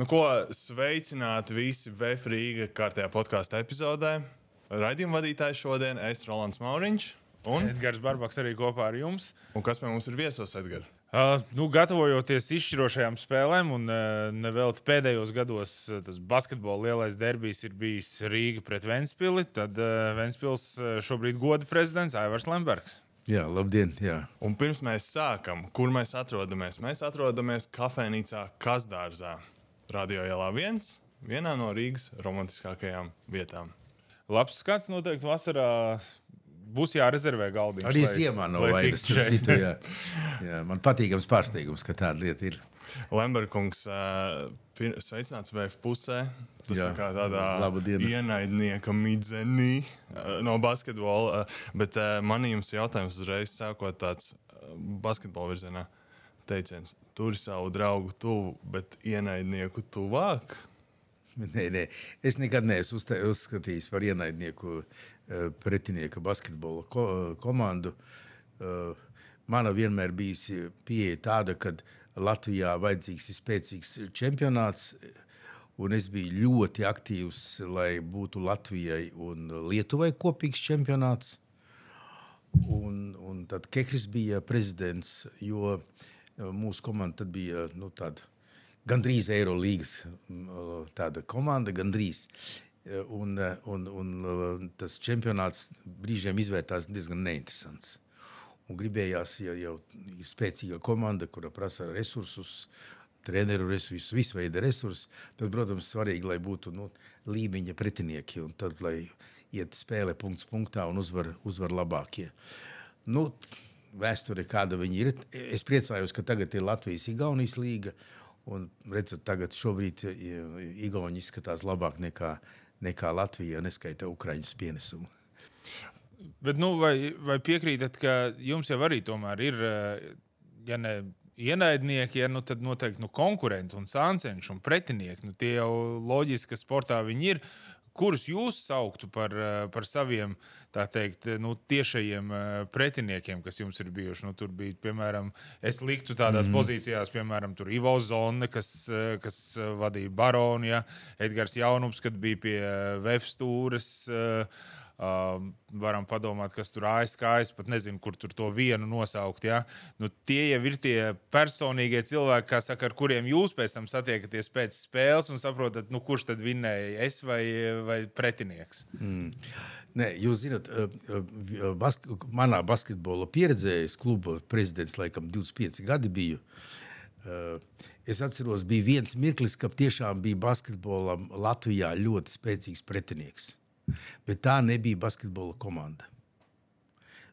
Nu, ko sveicināti visi VF Rīga kārtējā podkāstu epizodē. Raidījuma vadītājs šodien es Rolands Mauriņš. Un Edgars Barbaks arī kopā ar jums. Un kas pie mums ir viesos, Edgars? Uh, nu, gatavojoties izšķirošajām spēlēm, un uh, nevelti pēdējos gados uh, tas basketbola lielais derbijs ir bijis Rīga pret Ventspili, tad uh, Ventspils uh, šobrīd goda prezidents Aivars Lembergs. Jā, labdien! Jā. Un pirms mēs sākam, kur mēs atrodamies? Mēs atrodamies kafejnīcā Kazdārzā, Radio Ielā 1, vienā no Rīgas romantiskākajām vietām. Labs skats noteikti vasarā būs jārezervē galdiņš. Arī ziemā nav vairs. Citu, jā. Jā, man patīkams pārsteigums, ka tāda lieta ir. Lemberkungs, sveicināts VF pusē. Tas jā, tā kā tādā ienaidnieka midzenī no basketbola. Bet man jums jautājums uzreiz sākot tāds basketbola virzienā. Teiciens, tur savu draugu tuvu, bet ienaidnieku tuvāk. Nē, nē, es nekad neesmu uzskatījis par ienaidnieku pretinieka basketbola ko, komandu. Mana vienmēr bijusi pieeja tāda, ka Latvijā vajadzīgs ir spēcīgs čempionāts. Un es biju ļoti aktīvs, lai būtu Latvijai un Lietuvai kopīgs čempionāts. Un, un tad Kehris bija prezidents, jo mūsu komanda bija nu, tāda gandrīz Eirolandes tāda komanda, gandrīz. Un, un, un tas čempionāts brīžiem izvērtās diezgan neinteresants. Un gribējās, ja jau ir spēcīga komanda, kura prasa resursus, treneru resursus, visu veidu resursus, tad, protams, svarīgi, lai būtu nu, līmeņa pretinieki tad, lai iet spēle punkts punktā un uzvar, uzvar labākie. Nu, vēsture, kāda viņi ir. Es priecājos, ka tagad ir Latvijas-Igaunijas līga. Un redzat, tagad šobrīd Igauni izskatās labāk nekā, nekā Latvija, neskaita Ukraiņas pienesumu. Bet, nu, vai, vai piekrītat, ka jums jau arī tomēr ir, ja ne ienaidnieki, ja, nu, tad noteikti nu, konkurenti un sāncenši un pretinieki. Nu, tie jau loģiski, ka sportā viņi ir. Kurus jūs sauktu par, par saviem teikt, nu, tiešajiem pretiniekiem, kas jums ir bijuši? Nu, tur bija, piemēram, es liktu tādās mm. pozīcijās, piemēram, Ivo Zone, kas, kas vadīja Baronu, ja? Edgars Jaunums, kad bija pie Vefstūras. Uh, varam padomāt, kas tur ASK, es pat nezinu, kur tur to vienu nosaukt. Ja? Nu, tie jau ir tie personīgie cilvēki, saka, ar kuriem jūs pēc tam satiekaties pēc spēles un saprotat, nu, kurš tad vinnēja, es vai, vai pretinieks. Mm. Nē, jūs zināt, bask manā basketbola pieredzē, es kluba prezidents laikam 25 gadi biju. Es atceros, bija viens mirklis, kad tiešām bija basketbolam Latvijā ļoti spēcīgs pretinieks. Bet tā nebija basketbola komanda.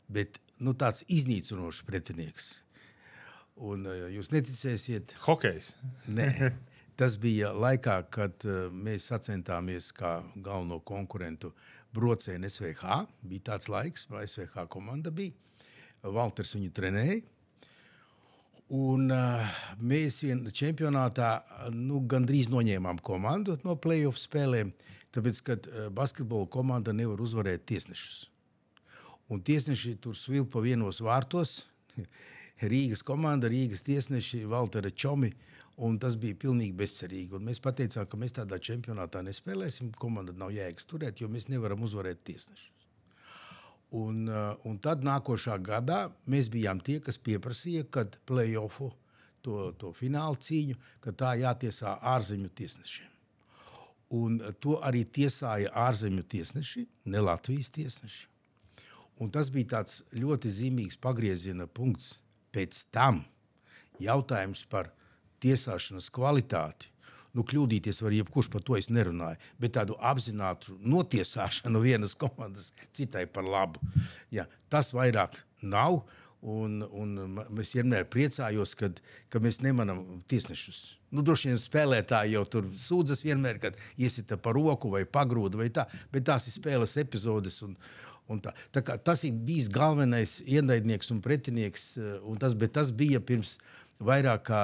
Bet nu, tāds iznīcinošs pretinieks. Un uh, jūs neticēsiet, Hokejs. Nē, tas bija laikā, kad uh, mēs sacensāmies kā galveno konkurentu brocēnu SVH. Bija tāds laiks, kad SVH komanda bija. Valters viņu trenēja. Un, uh, mēs vienā čempionātā nu, gandrīz noņēmām komandu no playoff spēlēm. Uh, Tāpēc, kad eh, basketbola komanda nevar uzvarēt tiesnešus. Un tiesneši tur svilpa vienos vārtos. Rīgas komanda, Rīgas tiesneši, Valtera Čomi. Tas bija pilnīgi bezcerīgi. Un mēs teicām, ka mēs tādā čempionātā nespēlēsim. Komanda nav jēgas turēt, jo mēs nevaram uzvarēt tiesnešus. Un, eh, un tad nākošā gadā mēs bijām tie, kas pieprasīja, kad play-offu, to, to fināla cīņu, ka tā jātiesā ārzemju tiesnešiem. Un to arī tiesāja ārzemju tiesneši, ne Latvijas tiesneši. Un tas bija ļoti zīmīgs pagrieziena punkts. Pēc tam jautājums par tiesāšanas kvalitāti. Nu, kļūdīties var jebkurš, par to es nerunāju. Bet tādu apzinātu notiesāšanu vienas komandas citai par labu. Ja, tas vairāk nav. Un, un es vienmēr priecājos, kad, ka mēs nemanām tiesnešus. Nu, droši vien spēlētāji jau tur sūdzas vienmēr, kad iesita pa roku vai pagrūda vai tā, bet tās ir spēles epizodes. Un, un tā. Tā tas ir bijis galvenais ienaidnieks un pretinieks, un tas, bet tas bija pirms vairāk kā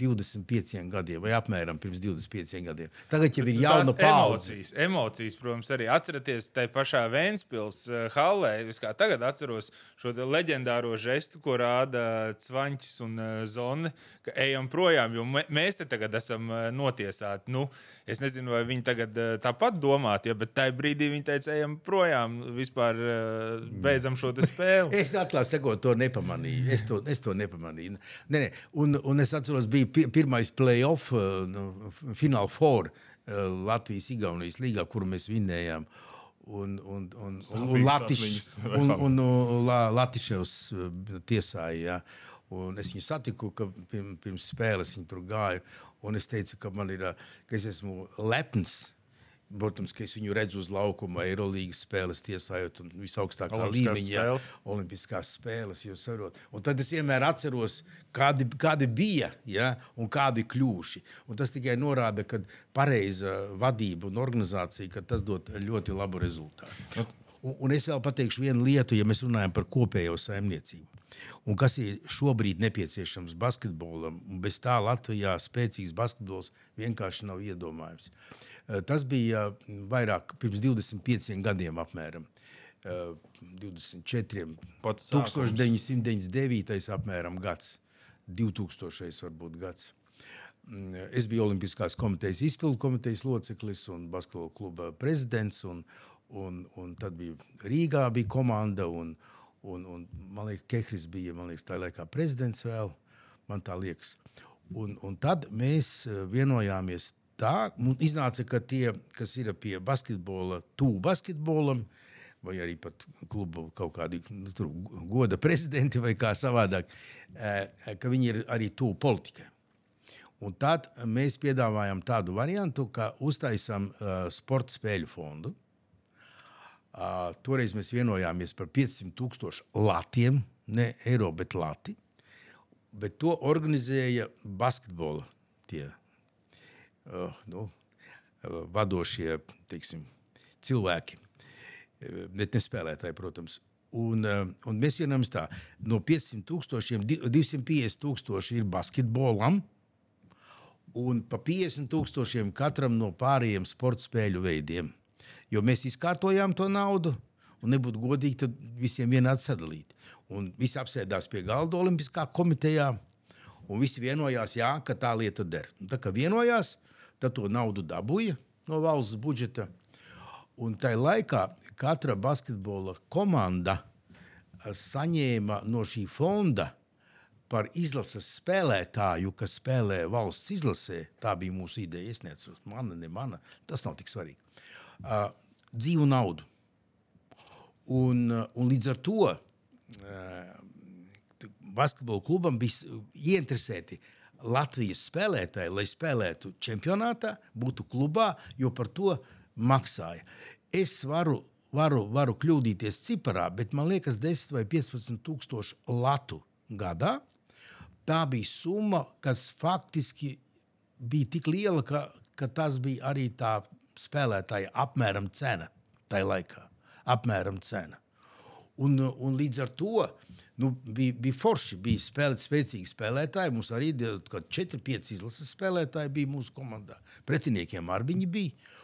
25 gadiem, vai apmēram pirms 25 gadiem. Tagad jau ir jauna paudze. Emocijas, emocijas, protams, arī atcerieties, tai pašā Vēnspils uh, hallē. Es kā tagad atceros šo leģendāro žestu, ko rāda Cvaņķis un uh, Zone, ka ejam projām, jo mēs te tagad esam uh, notiesāti. Nu, es nezinu, vai viņi tagad tāpat domātu, ja, bet tajā brīdī viņi teica, ejam projām, vispār beidzam šo spēli. es atklāti sakot, to nepamanīju. Es to, es to nepamanīju. Nē, nē. Un, un es atceros, bija pirmais playoff, uh, nu, fināla four uh, Latvijas-Igaunijas līgā, kuru mēs vinējām. Un, un, un, un, un, Latiš, un, un, un Latiševs uh, tiesāja. Ja. Un es viņu satiku, ka pirms spēles viņa tur gāja. Un es teicu, ka, ir, ka es esmu lepns Protams, ka es viņu redzu uz laukuma, Eirolandes spēles, tiesājot un visaugstākā līmeņa spēles. Olimpiskās spēles. Un tad es vienmēr atceros, kādi, kādi bija ja, un kādi kļūši. Un tas tikai norāda, ka pareiza vadība un organizācija tas dod ļoti labu rezultātu. Un, un es vēl pateikšu vienu lietu, ja mēs runājam par kopējo saimniecību. Un kas ir šobrīd nepieciešams basketbolam, un bez tā Latvijā spēcīgs basketbols vienkārši nav iedomājams. Uh, Eh, tas bija vairāk pirms 25 gadiem, apmēram 24. Pats 1999. apmēram gads, 2000. varbūt gads. Mm, es biju Olimpiskās komitejas izpildu komitejas loceklis un basketbola kluba prezidents. Un, un, un tad bija Rīgā bija komanda, un, un, un man liekas, Kehris bija liekas, tā laikā prezidents vēl. Man tā liekas. Un, un tad mēs eh, vienojāmies tā iznāca, ka tie, kas ir pie basketbola, tuvu basketbolam, vai arī pat klubu kaut kādi nu, tur, goda prezidenti vai kā savādāk, eh, ka viņi ir arī tuvu politikai. Un tad mēs piedāvājam tādu variantu, ka uztaisām uh, sporta spēļu fondu. Uh, toreiz mēs vienojāmies par 500 tūkstošu latiem, ne eiro, bet lati. Bet to organizēja basketbola tie uh, nu, vadošie teiksim, cilvēki, bet ne spēlētāji, protams. Un, uh, un mēs vienojamies tā, no 500 tūkstošiem 250 tūkstoši ir basketbolam, un pa 50 tūkstošiem katram no pārējiem sporta spēļu veidiem. Jo mēs izkārtojām to naudu, un nebūtu godīgi tad visiem vienādi sadalīt. Un visi apsēdās pie galda Olimpiskā komitejā, un visi vienojās, jā, ka tā lieta der. Tā kā vienojās, tad to naudu dabūja no valsts budžeta. Un tajā laikā katra basketbola komanda eh, saņēma no šī fonda par izlases spēlētāju, kas spēlē valsts izlasē. Tā bija mūsu ideja. Es nezinu, mana, ne mana. Tas nav tik svarīgi. Uh, dzīvu naudu. Un, uh, un līdz ar to uh, basketbola klubam bija ieinteresēti Latvijas spēlētāji, lai spēlētu čempionātā, būtu klubā, jo par to maksāja. Es varu, varu, varu kļūdīties ciparā, bet man liekas, 10 vai 15 tūkstoši latu gadā. Tā bija summa, kas faktiski bija tik liela, ka, ka tas bija arī tā spēlētāja apmēram cena tajā laikā. Apmēram cena. Un, un līdz ar to nu, bija, bija forši. Bija spēlēt, spēcīgi spēlētāji. Mums arī 4-5 izlases spēlētāji bija mūsu komandā. Pretiniekiem arī viņi bija.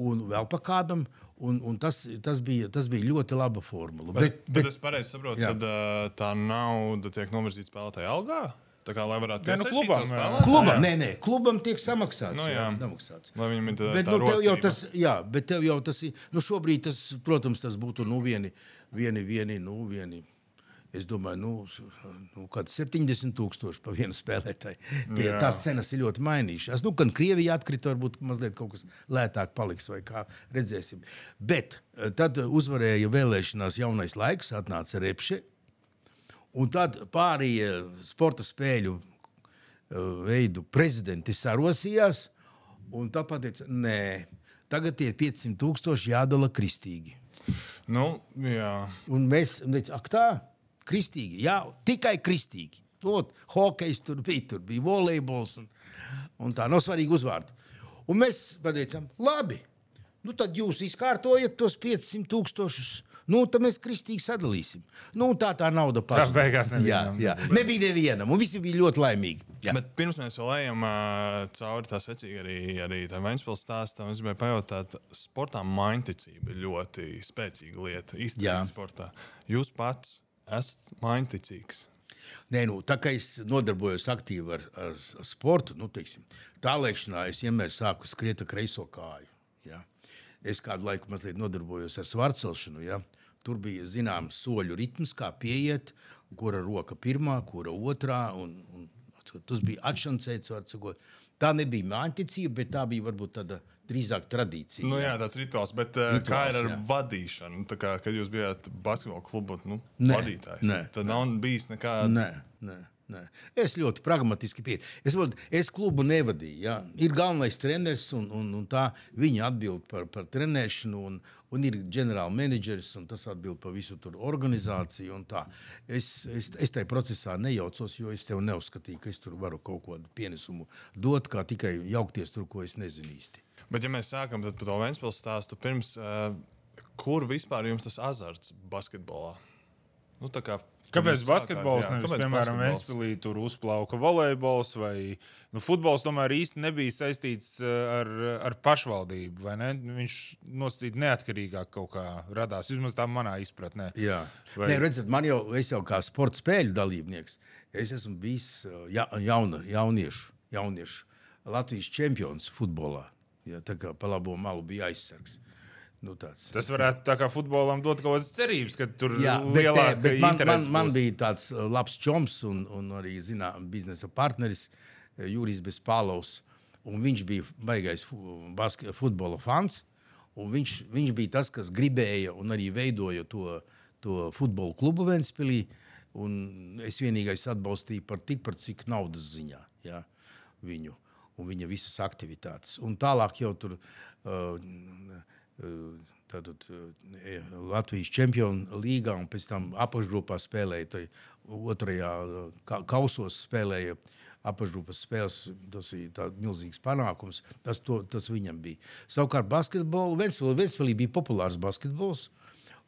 Un vēl pa kādam. Un, un tas, tas, bija, tas bija ļoti laba formula. Bet, bet, bet es pareizi saprotu, ka tā nauda tiek novirzīta spēlētāja algā. Tā kā lai varētu būt nu, klubam, klubam, nē, nē, klubam tiek samaksāts. Nu, jā, samaksāts. Lai viņam ir tā, bet, tā nu, tev jau tas, jā, bet tev jau tas ir, nu, šobrīd tas, protams, tas būtu, nu, vieni, vieni, vieni, nu, vieni. Es domāju, nu, nu kāda 70 tūkstoši par vienu spēlētāju. Tie, tās cenas ir ļoti mainījušās. Nu, gan Krievija atkrita, varbūt mazliet kaut kas lētāk paliks, vai kā redzēsim. Bet eh, tad uzvarēja vēlēšanās jaunais laiks, atnāca Repše. Un tad pārējie sporta spēļu eh, veidu prezidenti sarosījās. Un tā pateica, nē, tagad tie 500 tūkstoši jādala kristīgi. Nu, jā. Un mēs ak, tā, kristīgi, jā, tikai kristīgi. Ot, hokejs tur bija, tur bija volejbols un, un tā nav svarīgi uzvārdi. Un mēs pateicām, labi, nu tad jūs izkārtojat tos 500 tūkstošus Nu, tad mēs kristīgi sadalīsim. Nu, tā tā nauda pazuda. Tā beigās nevienam. Jā, jā. nebija nevienam, un visi bija ļoti laimīgi. Jā. Bet pirms mēs vēl ejam uh, cauri tā secīgi arī, arī tam Vēnspils stāstam, es gribēju pajautāt, sportā mainticība ir ļoti spēcīga lieta īstenībā sportā. Jūs pats esat mainticīgs. Nē, nu, tā kā es nodarbojos aktīvi ar, ar, ar sportu, nu, teiksim, tālēkšanā es vienmēr sāku skriet ar kreiso kāju. Ja? Es kādu laiku mazliet nodarbojos ar svarcelšanu. Ja? Tur bija zināms soļu ritms, kā pieiet, kura roka pirmā, kura otrā. Un, un, tas bija atšancēts, var sakot. Tā nebija māksliniecība, bet tā bija varbūt tāda drīzāk tradīcija. Nu, jā, tāds rituāls, bet rituāls, eh, kā ir ar jā. vadīšanu? Tā kā, kad jūs bijāt basketbola klubu nu, nē, vadītājs, nē, tad nav bijis nekāda. Nē, nē. Nē. Es ļoti pragmatiski pieeju. Es, es klubu nevadīju. Jā. Ir galvenais treneris, un, un, un tā viņa atbild par, par trenēšanu, un, un ir ģenerālmenedžeris, un tas atbild par visu tur organizāciju. Es, es, es tajā procesā nejaucos, jo es tev neuzskatīju, ka es tur varu kaut kādu pienesumu dot, kā tikai jaukties tur, ko es nezinu īsti. Bet, ja mēs sākam par to Vēnspils stāstu, pirms, uh, kur vispār jums tas azarts basketbolā? Nu, kā, Kāpēc basketbols jā, nevis, piemēram, Vēnspīlī tur uzplauka volejbols vai nu, futbols tomēr īsti nebija saistīts ar, ar pašvaldību, vai ne? Viņš nosacīt neatkarīgāk kaut kā radās, vismaz tā manā izpratnē. Jā, vai... Nē, redzat, man jau, es jau kā sporta spēļu dalībnieks, es esmu bijis ja, jauna, jauniešu, jauniešu Latvijas čempions futbolā. Ja, tā kā pa labo malu bija aizsargs. Nu, tāds. Tas varētu tā kā futbolam dot kaut kādas cerības, ka tur ir lielāka bet, bet man, man, man bija tāds uh, labs čoms un, un arī zinām, biznesa partneris uh, Jurijs Bespālovs. Viņš bija baigais futbola fans. Viņš, viņš bija tas, kas gribēja un arī veidoja to, to futbola klubu Vēnspīlī. Es vienīgais atbalstīju par tikpat, cik naudas ziņā ja, viņu un viņa visas aktivitātes. Un tālāk jau tur uh, tātad, Latvijas čempionu līgā un pēc tam apakšgrupā spēlēja. Otrajā kausos spēlēja apakšgrupas spēles. Tas ir milzīgs panākums. Tas, to, tas viņam bija. Savukārt, basketbolu Ventspēlī bija populārs basketbols. Uh,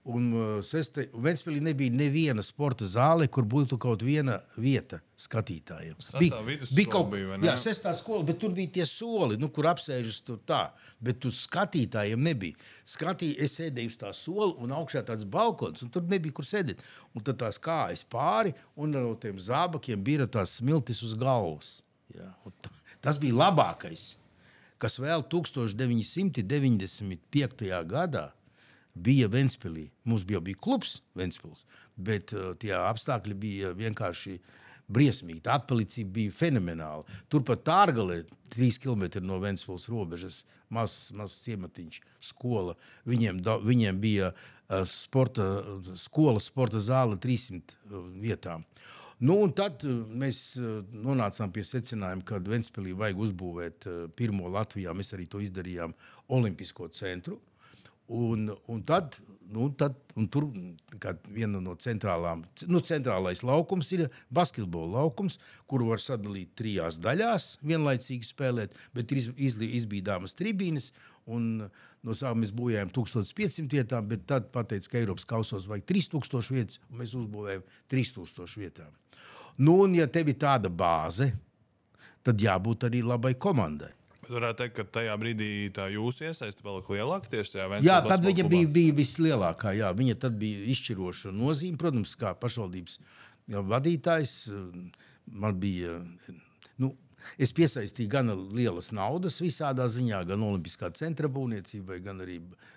Un uh, Vēnspēlī nebija neviena sporta zāle, kur būtu kaut viena vieta skatītājiem. Bija, bija kaut kāda jā, sestā skola, bet tur bija tie soli, nu, kur apsēžas tur tā. Bet tur skatītājiem nebija. Skatī, es sēdēju uz tā sola un augšā tāds balkons, un tur nebija kur sēdēt. Un tad tās kājas pāri, un no tiem zābakiem bija tās smiltis uz galvas. Jā, tas bija labākais, kas vēl 1995. gadā bija Ventspīlī. Mums bija, bija klubs Ventspils, bet uh, tie apstākļi bija vienkārši briesmīgi. Tā atpalicība bija fenomenāla. Turpat Tārgalē, trīs km no Ventspils robežas, mazs maz ciematiņš, skola. Viņiem, da, viņiem bija uh, sporta, skola, sporta zāle 300 uh, vietām. Nu, tad uh, mēs uh, nonācām pie secinājuma, ka Ventspīlī vajag uzbūvēt uh, pirmo Latvijā. Mēs arī to izdarījām Olimpisko centru. Un, un tad, nu, tad un tur viena no centrālām, nu, centrālais laukums ir basketbola laukums, kuru var sadalīt trijās daļās, vienlaicīgi spēlēt, bet ir iz, izbīdāmas tribīnes. Un, no sākuma mēs būvējām 1500 vietām, bet tad pateica, ka Eiropas kausos vajag 3000 vietas, un mēs uzbūvējām 3000 vietām. Nu, un, ja tev ir tāda bāze, tad jābūt arī labai komandai. Bet varētu teikt, ka tajā brīdī tā jūsu iesaiste palika lielāka tieši tajā veidā. Jā, tad viņa bija, bija vislielākā. Jā, viņa tad bija izšķiroša nozīme. Protams, kā pašvaldības vadītājs, man bija. Nu, Es piesaistīju gan lielas naudas, visādā ziņā, gan Olimpiskā centra būvniecībai, gan arī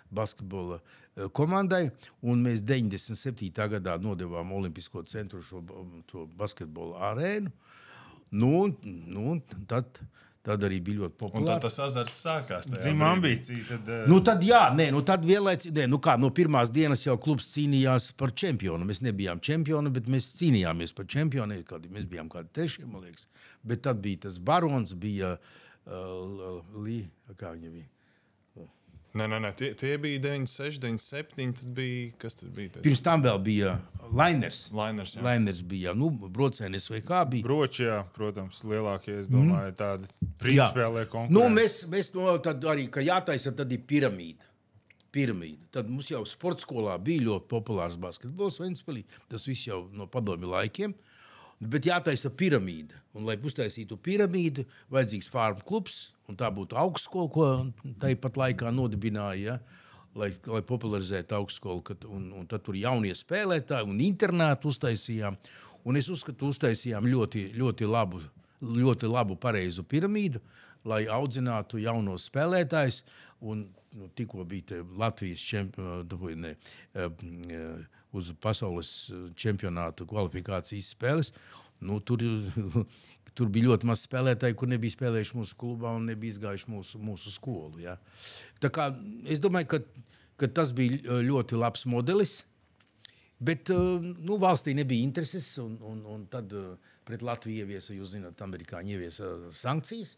basketbola eh, komandai. Un mēs 97. gadā nodevām Olimpisko centru šo basketbola arēnu. Nu, nu, tad, uh, Tad arī bija ļoti populāri. Un tad tas azarts sākās. Zīmē ambīcija. Tad, uh... nu, tad jā, nē, nu, tad vienlaicīgi, nu kā no pirmās dienas jau klubs cīnījās par čempionu. Mēs nebijām čempioni, bet mēs cīnījāmies par čempionu. Mēs bijām kādi trešie, man liekas. Bet tad bija tas barons, bija uh, Līja, kā viņa bija. Nē, nē, nē. Tie, tie bija 96, 97. Tad bija, kas tad bija? Tas? Pirms tam vēl bija Lainers. Lainers, jā. Lainers bija, nu, brocēnis vai kā bija. Broči, jā, protams, lielākie, es domāju, mm. tādi principiālie konkurenti. Nu, mēs, mēs no tad arī, ka jātaisa, tad ir piramīda. piramīda. Tad mums jau sporta skolā bija ļoti populārs basketbols Ventspēlī. Tas viss jau no padomju laikiem. Bet jātaisa piramīda. Un, lai uztaisītu piramīdu, vajadzīgs farmu klubs, un tā būtu augstskola, ko tāpat laikā nodibināja. Ja? Lai, lai popularizētu augstskolu, kad, un, un tad tur jaunie spēlētāji un internātu uztaisījām. Un es uzskatu, uztaisījām ļoti, ļoti labu, ļoti labu pareizu piramīdu, lai audzinātu jaunos spēlētājus. Un nu, tikko bija Latvijas čempioni, uz pasaules čempionāta kvalifikācijas spēles. Nu, tur, tur bija ļoti maz spēlētāju, kur nebija spēlējuši mūsu klubā un nebija izgājuši mūsu, mūsu skolu. Ja. Tā kā, es domāju, ka, ka tas bija ļoti labs modelis. Bet nu, valstī nebija intereses, un, un, un tad pret Latviju ieviesa, jūs zināt, amerikāņi ieviesa sankcijas.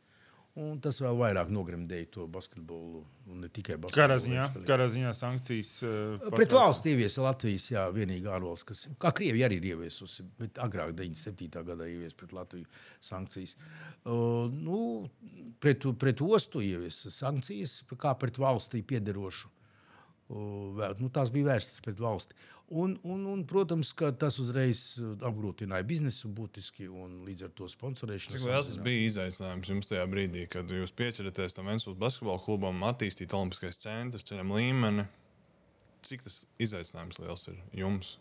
Un tas vēl vairāk nogremdēja to basketbolu. Ne tikai basketbolu. Ziņā, kādā ziņā sankcijas? Uh, Pret valsts ieviesa Latvijas, jā, vienīgā ārvalsts, kas, kā Krievija arī ir ieviesusi, bet agrāk 97. gadā ieviesa pret Latviju sankcijas. Uh, nu, pret, pret ostu ieviesa sankcijas, kā pret valstī piederošu. Uh, nu, tās bija vērstas pret valsti. Un, un, un, protams, ka tas uzreiz uh, apgrūtināja biznesu būtiski un līdz ar to sponsorēšanu. Cik liels tas bija izaicinājums jums tajā brīdī, kad jūs pieķeraties tam Vēncpils basketbola klubam, attīstīt Olimpiskais centrs, ceļam līmeni? Cik tas izaicinājums liels ir jums?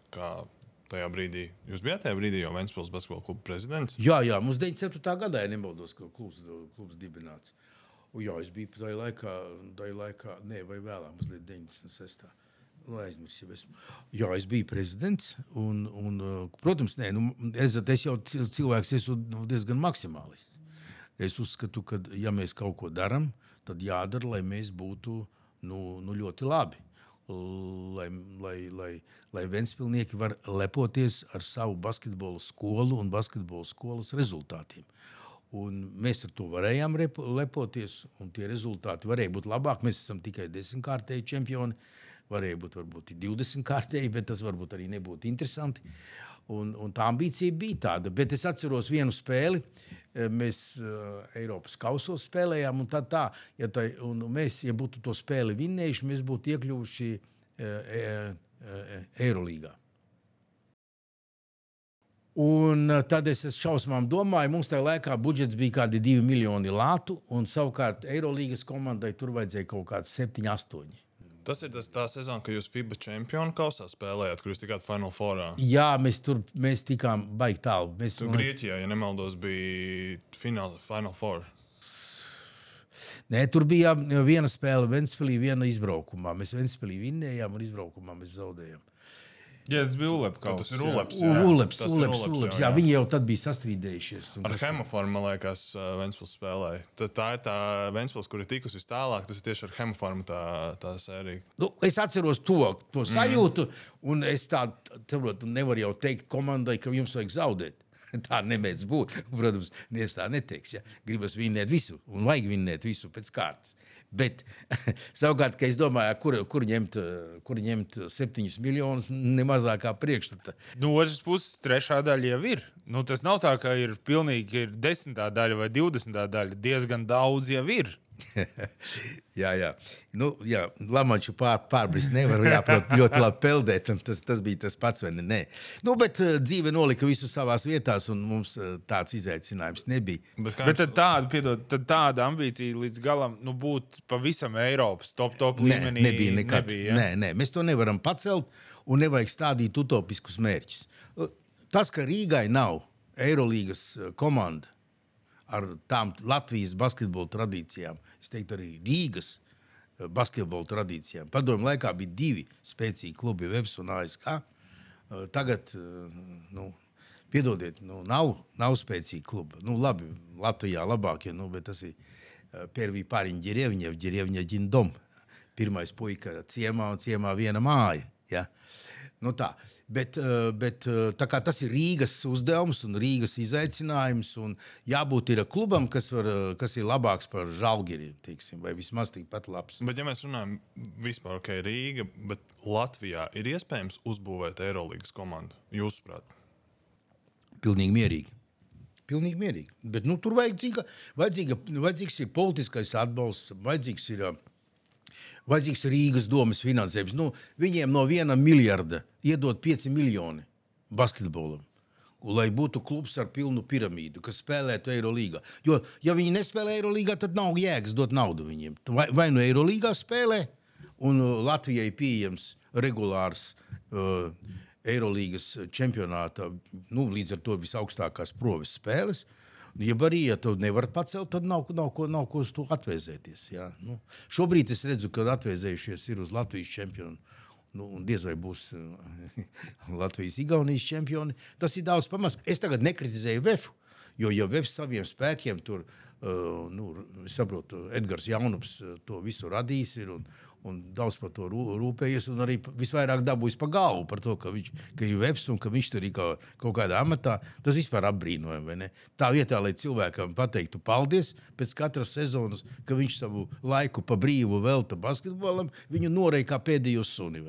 Tajā brīdī jūs bijāt tajā brīdī jau Vēncpils basketbola kluba prezidents? Jā, jā mums 97. gadā, ja nemaldos, ka klubs, klubs dibināts. Un, jā, es biju tajā laikā, tajā laikā, ne, vai vēlāk, mazliet 96 nu, aizmirsu. Es, jā, es biju prezidents. Un, un, uh, protams, nē, nu, es, es jau cilvēks esmu diezgan maksimālists. Es uzskatu, ka, ja mēs kaut ko darām, tad jādara, lai mēs būtu nu, nu ļoti labi. Lai, lai, lai, lai Vēnspilsnieki var lepoties ar savu basketbola skolu un basketbola skolas rezultātiem. Un mēs ar to varējām lepoties, un tie rezultāti varēja būt labāki. Mēs esam tikai desmitkārtēji čempioni. Uh, varēja būt varbūt 20 kārtēji, bet tas varbūt arī nebūtu interesanti. Un, un tā ambīcija bija tāda. Bet es atceros vienu spēli. Eh, mēs uh, Eiropas kausos spēlējām, un tā, tā ja tā, un mēs, ja būtu to spēli vinnējuši, mēs būtu iekļuvuši uh, uh, Eirolīgā. Un tad es šausmām domāju, mums tajā laikā budžets bija kaut kādi 2 miljoni latu, un savukārt Eirolīgas komandai tur vajadzēja kaut kāds 7, 8. Tas ir tas, tā sezona, kad jūs FIBA čempionu kausā spēlējāt, kur jūs tikāt Final Fourā. Jā, mēs tur mēs tikām baigi tālu. Mēs tur Grieķijā, ja nemaldos, bija fināla, Final Four. Nē, tur bija viena spēle Ventspēlī, viena izbraukumā. Mēs Ventspēlī vinnējām un izbraukumā mēs zaudējām. Jā, tas bija Uleps. Tas ir Uleps. Jā, Uleps, tas Uleps, Uleps, Uleps, jā, jā. Viņi jau tad bija sastrīdējušies. Ar hemoformu, man liekas, Ventspils spēlēja. Tā, tā ir tā Ventspils, kur ir tikusi tālāk. Tas ir tieši ar hemoformu tā, tā sērija. Nu, es atceros to, to sajūtu, mm. Un es tādu nevaru jau teikt komandai, ka jums vajag zaudēt. Tā nemēdz būt. Protams, neviens tā neteiks. Ja. Gribas vinnēt visu, un vajag vinnēt visu pēc kārtas. Bet savukārt, kad es domāju, kur, kur, ņemt, kur ņemt septiņus miljonus, nemazākā priekšstata. No otras puses, trešā daļa jau ir. Nu, tas nav tā, ka ir pilnīgi ir desmitā daļa vai divdesmitā daļa. Diezgan daudz jau ir. jā, jā. Nu, jā Lamanču pār, pārbrist nevar, jāprot ļoti labi peldēt, un tas, tas bija tas pats, vai ne? Nē. Nu, bet uh, dzīve nolika visu savās vietās, un mums uh, tāds izaicinājums nebija. Bet, bet tad tāda, piedod, tad tāda ambīcija līdz galam, nu, būt pavisam Eiropas top, top līmenī. Nē, nebija nekad. Nebija, ja? Nē, nē, mēs to nevaram pacelt, un nevajag stādīt utopiskus mērķus. Tas, ka Rīgai nav Eirolīgas komanda, ar tām Latvijas basketbola tradīcijām, es teiktu, arī Rīgas eh, basketbola tradīcijām. Padomju laikā bija divi spēcīgi klubi, Vēbs un ASK. Eh, tagad, eh, nu, piedodiet, nu, nav, nav spēcīgi klubi. Nu, labi, Latvijā labākie, nu, bet tas ir Первый парень деревня, в деревне один дом. Pirmais puika ciemā un ciemā viena māja. Ja? Nu tā. Bet, eh, bet eh, tas ir Rīgas uzdevums un Rīgas izaicinājums. Jābūt ir klubam, kas, var, eh, kas ir labāks par teiksim, vai vismaz tikpat labs. Bet, ja mēs runājam vispār ok, Rīga, bet Latvijā ir iespējams uzbūvēt Eirolandes komandu, jūsuprāt? Pilnīgi mierīgi. Pilnīgi mierīgi. Bet nu, tur vajadzīga, vajadzīga, vajadzīgs ir politiskais atbalsts, vajadzīgs ir uh, Vajadzīgs Rīgas domas finansējums. Nu, viņiem no viena miljarda iedod 5 miljoni basketbolam. Lai būtu klubs ar pilnu piramīdu, kas spēlētu Eirolandā. Jo, ja viņi nespēlē Eirolandā, tad nav jēgas dot naudu viņiem. Vai, vai nu Eirolandā spēlē, un uh, Latvijai pieejams regulārs uh, Eirolandas čempionāta, nu, līdz ar to visaugstākās proves spēles. Ja arī ja tu nevari pacelt, tad nav, nav, ko, nav ko uz to atvēsēties. Jā. Nu, šobrīd es redzu, ka atvēsējušies ir uz Latvijas čempionu. Nu, diez vai būs Latvijas-Igaunijas čempioni. Tas ir daudz pamats. Es tagad nekritizēju VF, jo ja VF saviem spēkiem tur, uh, nu, saprotu, Edgars Jaunups to visu radījis ir un, un daudz par to rūpējies. Arī visvairāk dabūjis pa galvu par to, ka viņš ka ir veps un ka viņš tur ir kaut, kaut kādā amatā. Tas vispār apbrīnojami. Tā vietā, lai cilvēkam pateiktu paldies pēc katras sezonas, ka viņš savu laiku pa brīvu velta basketbolam, viņu noreika kā pēdējo suni.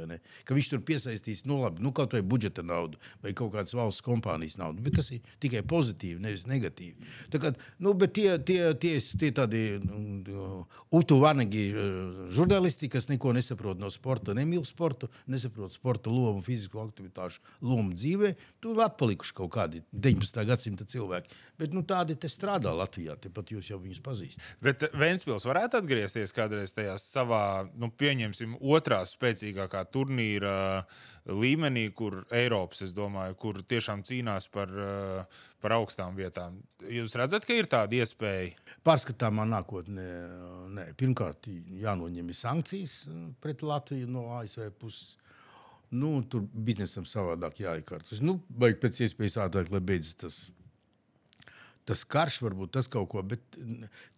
Ka viņš tur piesaistīs nu, labi, nu, kaut vai budžeta naudu vai kaut kādas valsts kompānijas naudu. Bet tas ir tikai pozitīvi, nevis negatīvi. Tā kā, nu, tie, tie, tie, tie tādi nu, utu vanagi eh, žurnālisti, kas neko nesaprot no sporta, nemīl sportu, nesaprot sporta lomu, fizisko aktivitāšu lomu dzīvē, tur atpalikuši kaut kādi 19. gadsimta cilvēki. Bet nu, tādi te strādā Latvijā, tepat jūs jau viņus pazīstat. Bet Vēnspils varētu atgriezties kādreiz tajā savā, nu, pieņemsim, otrā spēcīgākā turnīra līmenī, kur Eiropas, es domāju, kur tiešām cīnās par, par augstām vietām. Jūs redzat, ka ir tāda iespēja? Pārskatāmā nākotnē, nē. pirmkārt, jānoņem sankcijas pret Latviju no ASV puses. Nu, tur biznesam savādāk jāiekārtas. Nu, vajag pēc iespējas ātrāk, lai beidzas tas tas karš, varbūt tas kaut ko, bet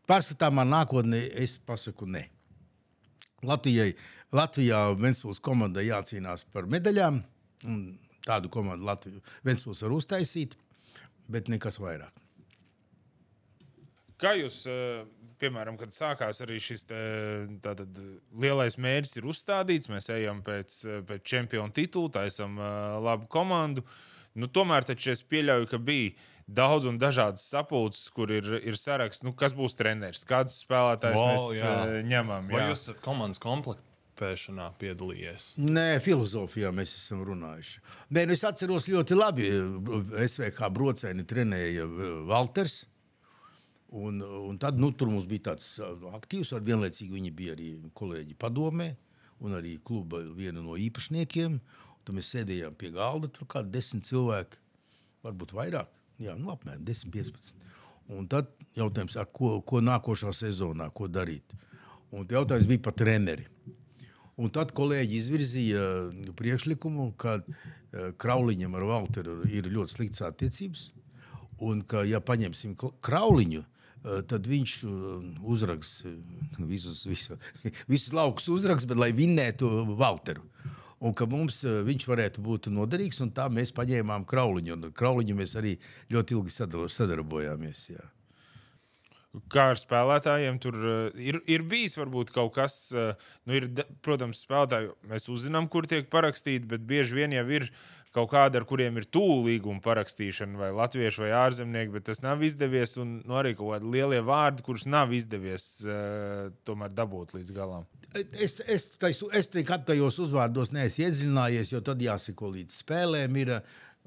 pārskatāmā nākotnē es pasaku ne. Latvijai, Latvijā Vēnspils komandai jācīnās par medaļām, tādu komandu Latviju Vēnspils var uztaisīt, bet nekas vairāk. Kā jūs, eh, piemēram, kad sākās arī šis te, tātad, lielais mērķis, ir uzstādīts, mēs ejam pēc, pēc čempionu titula, taisam labu komandu. Nu, tomēr es pieļauju, ka bija daudz un dažādas sapulces, kur ir, ir saraksts, nu, kas būs treneris, kādus spēlētājus wow, mēs jā. Eh, ņemam. Jā. Vai jūs esat komandas komplektēšanā piedalījies? Nē, filozofijā mēs esam runājuši. Nē, nu es atceros ļoti labi, SVH brocēni trenēja Valters. Un, un tad nu, tur mums bija tāds aktīvs, ar vienlaicīgi viņi bija arī kolēģi padomē un arī kluba viena no īpašniekiem. Tad mēs sēdējām pie galda, tur kā desmit cilvēki, varbūt vairāk. Jā, nu, apmēram 10, 15. Un tad jautājums, ko, ko nākošā sezonā, ko darīt. Un jautājums bija par treneri. Un tad kolēģi izvirzīja priekšlikumu, ka uh, Krauliņam ar Walteru ir ļoti sliktas attiecības. Un ka, ja paņemsim Krauliņu, uh, tad viņš uh, uzraks visus, visu, visus laukus, uzraks, bet lai vinnētu Walteru un ka mums viņš varētu būt noderīgs. Tā mēs paņēmām Krauliņu. Un Krauliņu mēs arī ļoti ilgi sadarbojāmies. Jā. Kā ar spēlētājiem, tur uh, ir, ir bijis varbūt kaut kas, uh, nu, ir, protams, spēlētāji mēs uzzinām, kur tiek parakstīti, bet bieži vien jau ir kaut kādi, ar kuriem ir tuvu līguma parakstīšana, vai latvieši, vai ārzemnieki, bet tas nav izdevies. Un nu, arī kaut kādi lielie vārdi, kurus nav izdevies uh, tomēr dabūt līdz galam. Es, es, tais, es nekad tajos uzvārdos neesmu iedziļinājies, jo tad jāseko līdz spēlēm. Ir,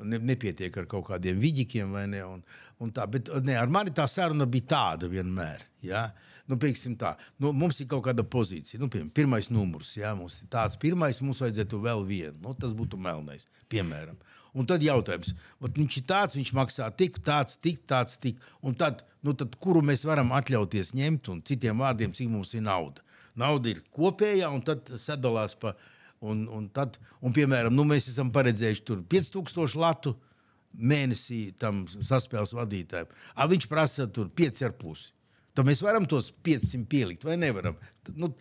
ne, nepietiek ar kaut kādiem viļņiem, vai ne? Un, un tā, bet ne, ar mani tā saruna bija tāda vienmēr. Ja? Nu, tā, nu, mums ir kaut kāda pozīcija. Nu, piemēram, pirmais numurs, ja mums ir tāds, pirmais mums vajadzētu vēl vienu. Nu, tas būtu melnais, piemēram. Un tad jautājums, viņš ir tāds, viņš maksā tik, tāds, tik, tāds, tik. Un tad, nu, tad, kuru mēs varam atļauties ņemt, un citiem vārdiem, cik mums ir nauda nauda ir kopējā, un tad sadalās pa. Un, un tad, un, piemēram, nu, mēs esam paredzējuši 5000 latu mēnesī tam saspēles vadītājam. A, viņš prasa 5,5. Tad mēs varam tos 500 pielikt vai nevaram. Nu,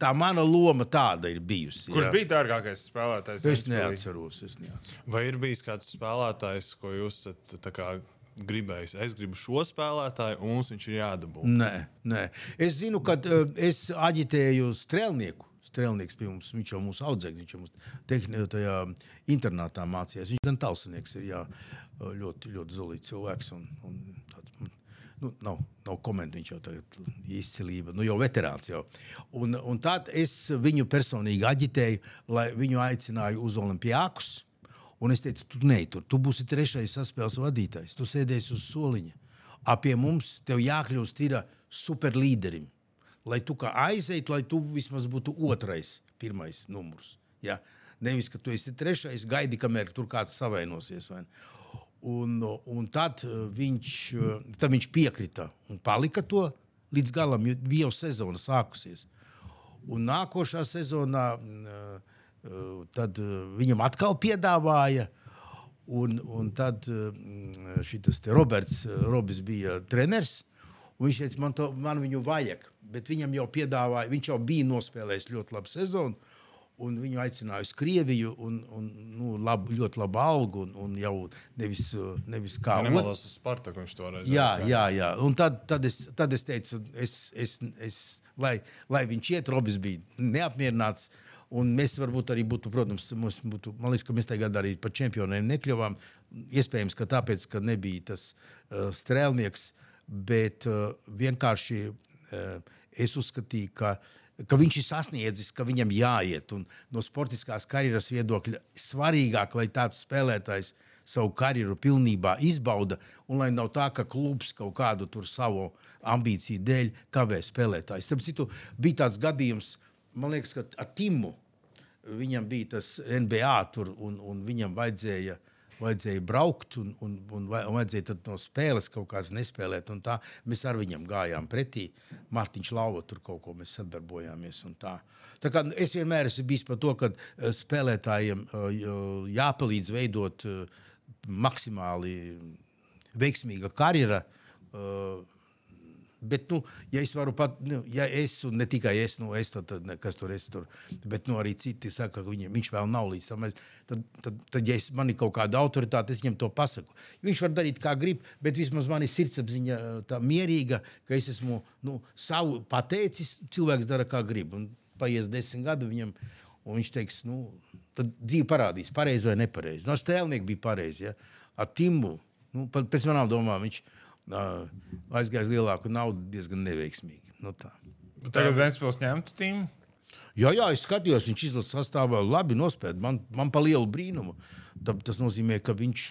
tā mana loma tāda ir bijusi. Kurš jā. bija dārgākais spēlētājs? Es neatceros, es neatceros. Vai ir bijis kāds spēlētājs, ko jūs esat gribējis. Es gribu šo spēlētāju, un mums viņš ir jādabū. Nē, nē. Es zinu, ka uh, es aģitēju strēlnieku. Strēlnieks pie mums, viņš jau mūsu audzēknis, viņš jau mūsu tehnikā, tajā internātā mācījās. Viņš gan talsnieks ir jā, ļoti, ļoti zolīts cilvēks. Un, un Nu, nav, nav komentāru, viņš jau tagad izcilība, nu jau veterāns. Jau. Un, un tad es viņu personīgi aģitēju, lai viņu aicināju uz Olimpijākus. Un es teicu, tu netur, tu būsi trešais saspēles vadītājs, tu sēdēsi uz soliņa. Ap pie mums tev jākļūst ir superlīderim. Lai tu kā aizeit, lai tu vismaz būtu otrais, pirmais numurs. Ja? Nevis, ka tu esi trešais, gaidi, kamēr tur kāds savainosies. Vai? Un, un tad, viņš, tad viņš piekrita un palika to līdz galam, jo bija jau sezona sākusies. Un nākošā sezonā tad viņam atkal piedāvāja. Un, un tad šis Roberts Robis bija treneris. Viņš teica, man, to, man viņu vajag, bet viņam jau piedāvāja, viņš jau bija nospēlējis ļoti labu sezonu un viņu aicināja uz Krieviju, un, un nu, lab, ļoti labu algu, un, un jau nevis, nevis kā otrs. uz Spartaku viņš to redzēja. Jā, jā, jā, un tad, tad, es, tad es teicu, es, es, es, lai, lai viņš iet, Robis bija neapmierināts. Un mēs varbūt arī būtu, protams, mums būtu, man liekas, ka mēs tagad arī par čempioniem nekļuvām. Iespējams, ka tāpēc, ka nebija tas uh, strēlnieks, bet uh, vienkārši uh, es uzskatīju, ka uh, ka viņš ir sasniedzis, ka viņam jāiet. Un no sportiskās karjeras viedokļa svarīgāk, lai tāds spēlētājs savu karjeru pilnībā izbauda, un lai nav tā, ka klubs kaut kādu savu ambīciju dēļ kavē spēlētājs. Starp citu, bija tāds gadījums, man liekas, ka ar Timu viņam bija tas NBA tur, un, un viņam vajadzēja vajadzēja braukt un, un, un, un vajadzēja no spēles kaut kādas nespēlēt. Mēs ar viņam gājām pretī. Mārtiņš Lauva tur kaut ko mēs sadarbojāmies. Tā. Tā kā es vienmēr esmu bijis par to, ka eh, spēlētājiem eh, jāpalīdz veidot eh, maksimāli veiksmīga karjera. Bet, nu, ja es varu pat, nu, ja es, un ne tikai es, nu, es tad, tad kas tur es tur, bet nu, arī citi saka, ka viņam, viņš vēl nav līdz tam. Tad, tad, tad, ja es, man ir kaut kāda autoritāte, es viņam to pasaku. Viņš var darīt, kā grib, bet vismaz man ir sirdsapziņa tā mierīga, ka es esmu nu, savu pateicis, cilvēks dara, kā grib. Un paies desmit gadi viņam, un viņš teiks, nu, tad dzīve parādīs, pareizi vai nepareizi. No stēlnieka bija pareizi, ja? ar Timbu, nu, pēc manām domām viņš ir aizgājis lielāku naudu diezgan neveiksmīgi. Nu, tā. Tagad Vēnspils ņemtu tīmu. Jā, jā, es skatījos, viņš izlases sastāvā labi nospēlēja. Man, man pa lielu brīnumu. Tas nozīmē, ka viņš,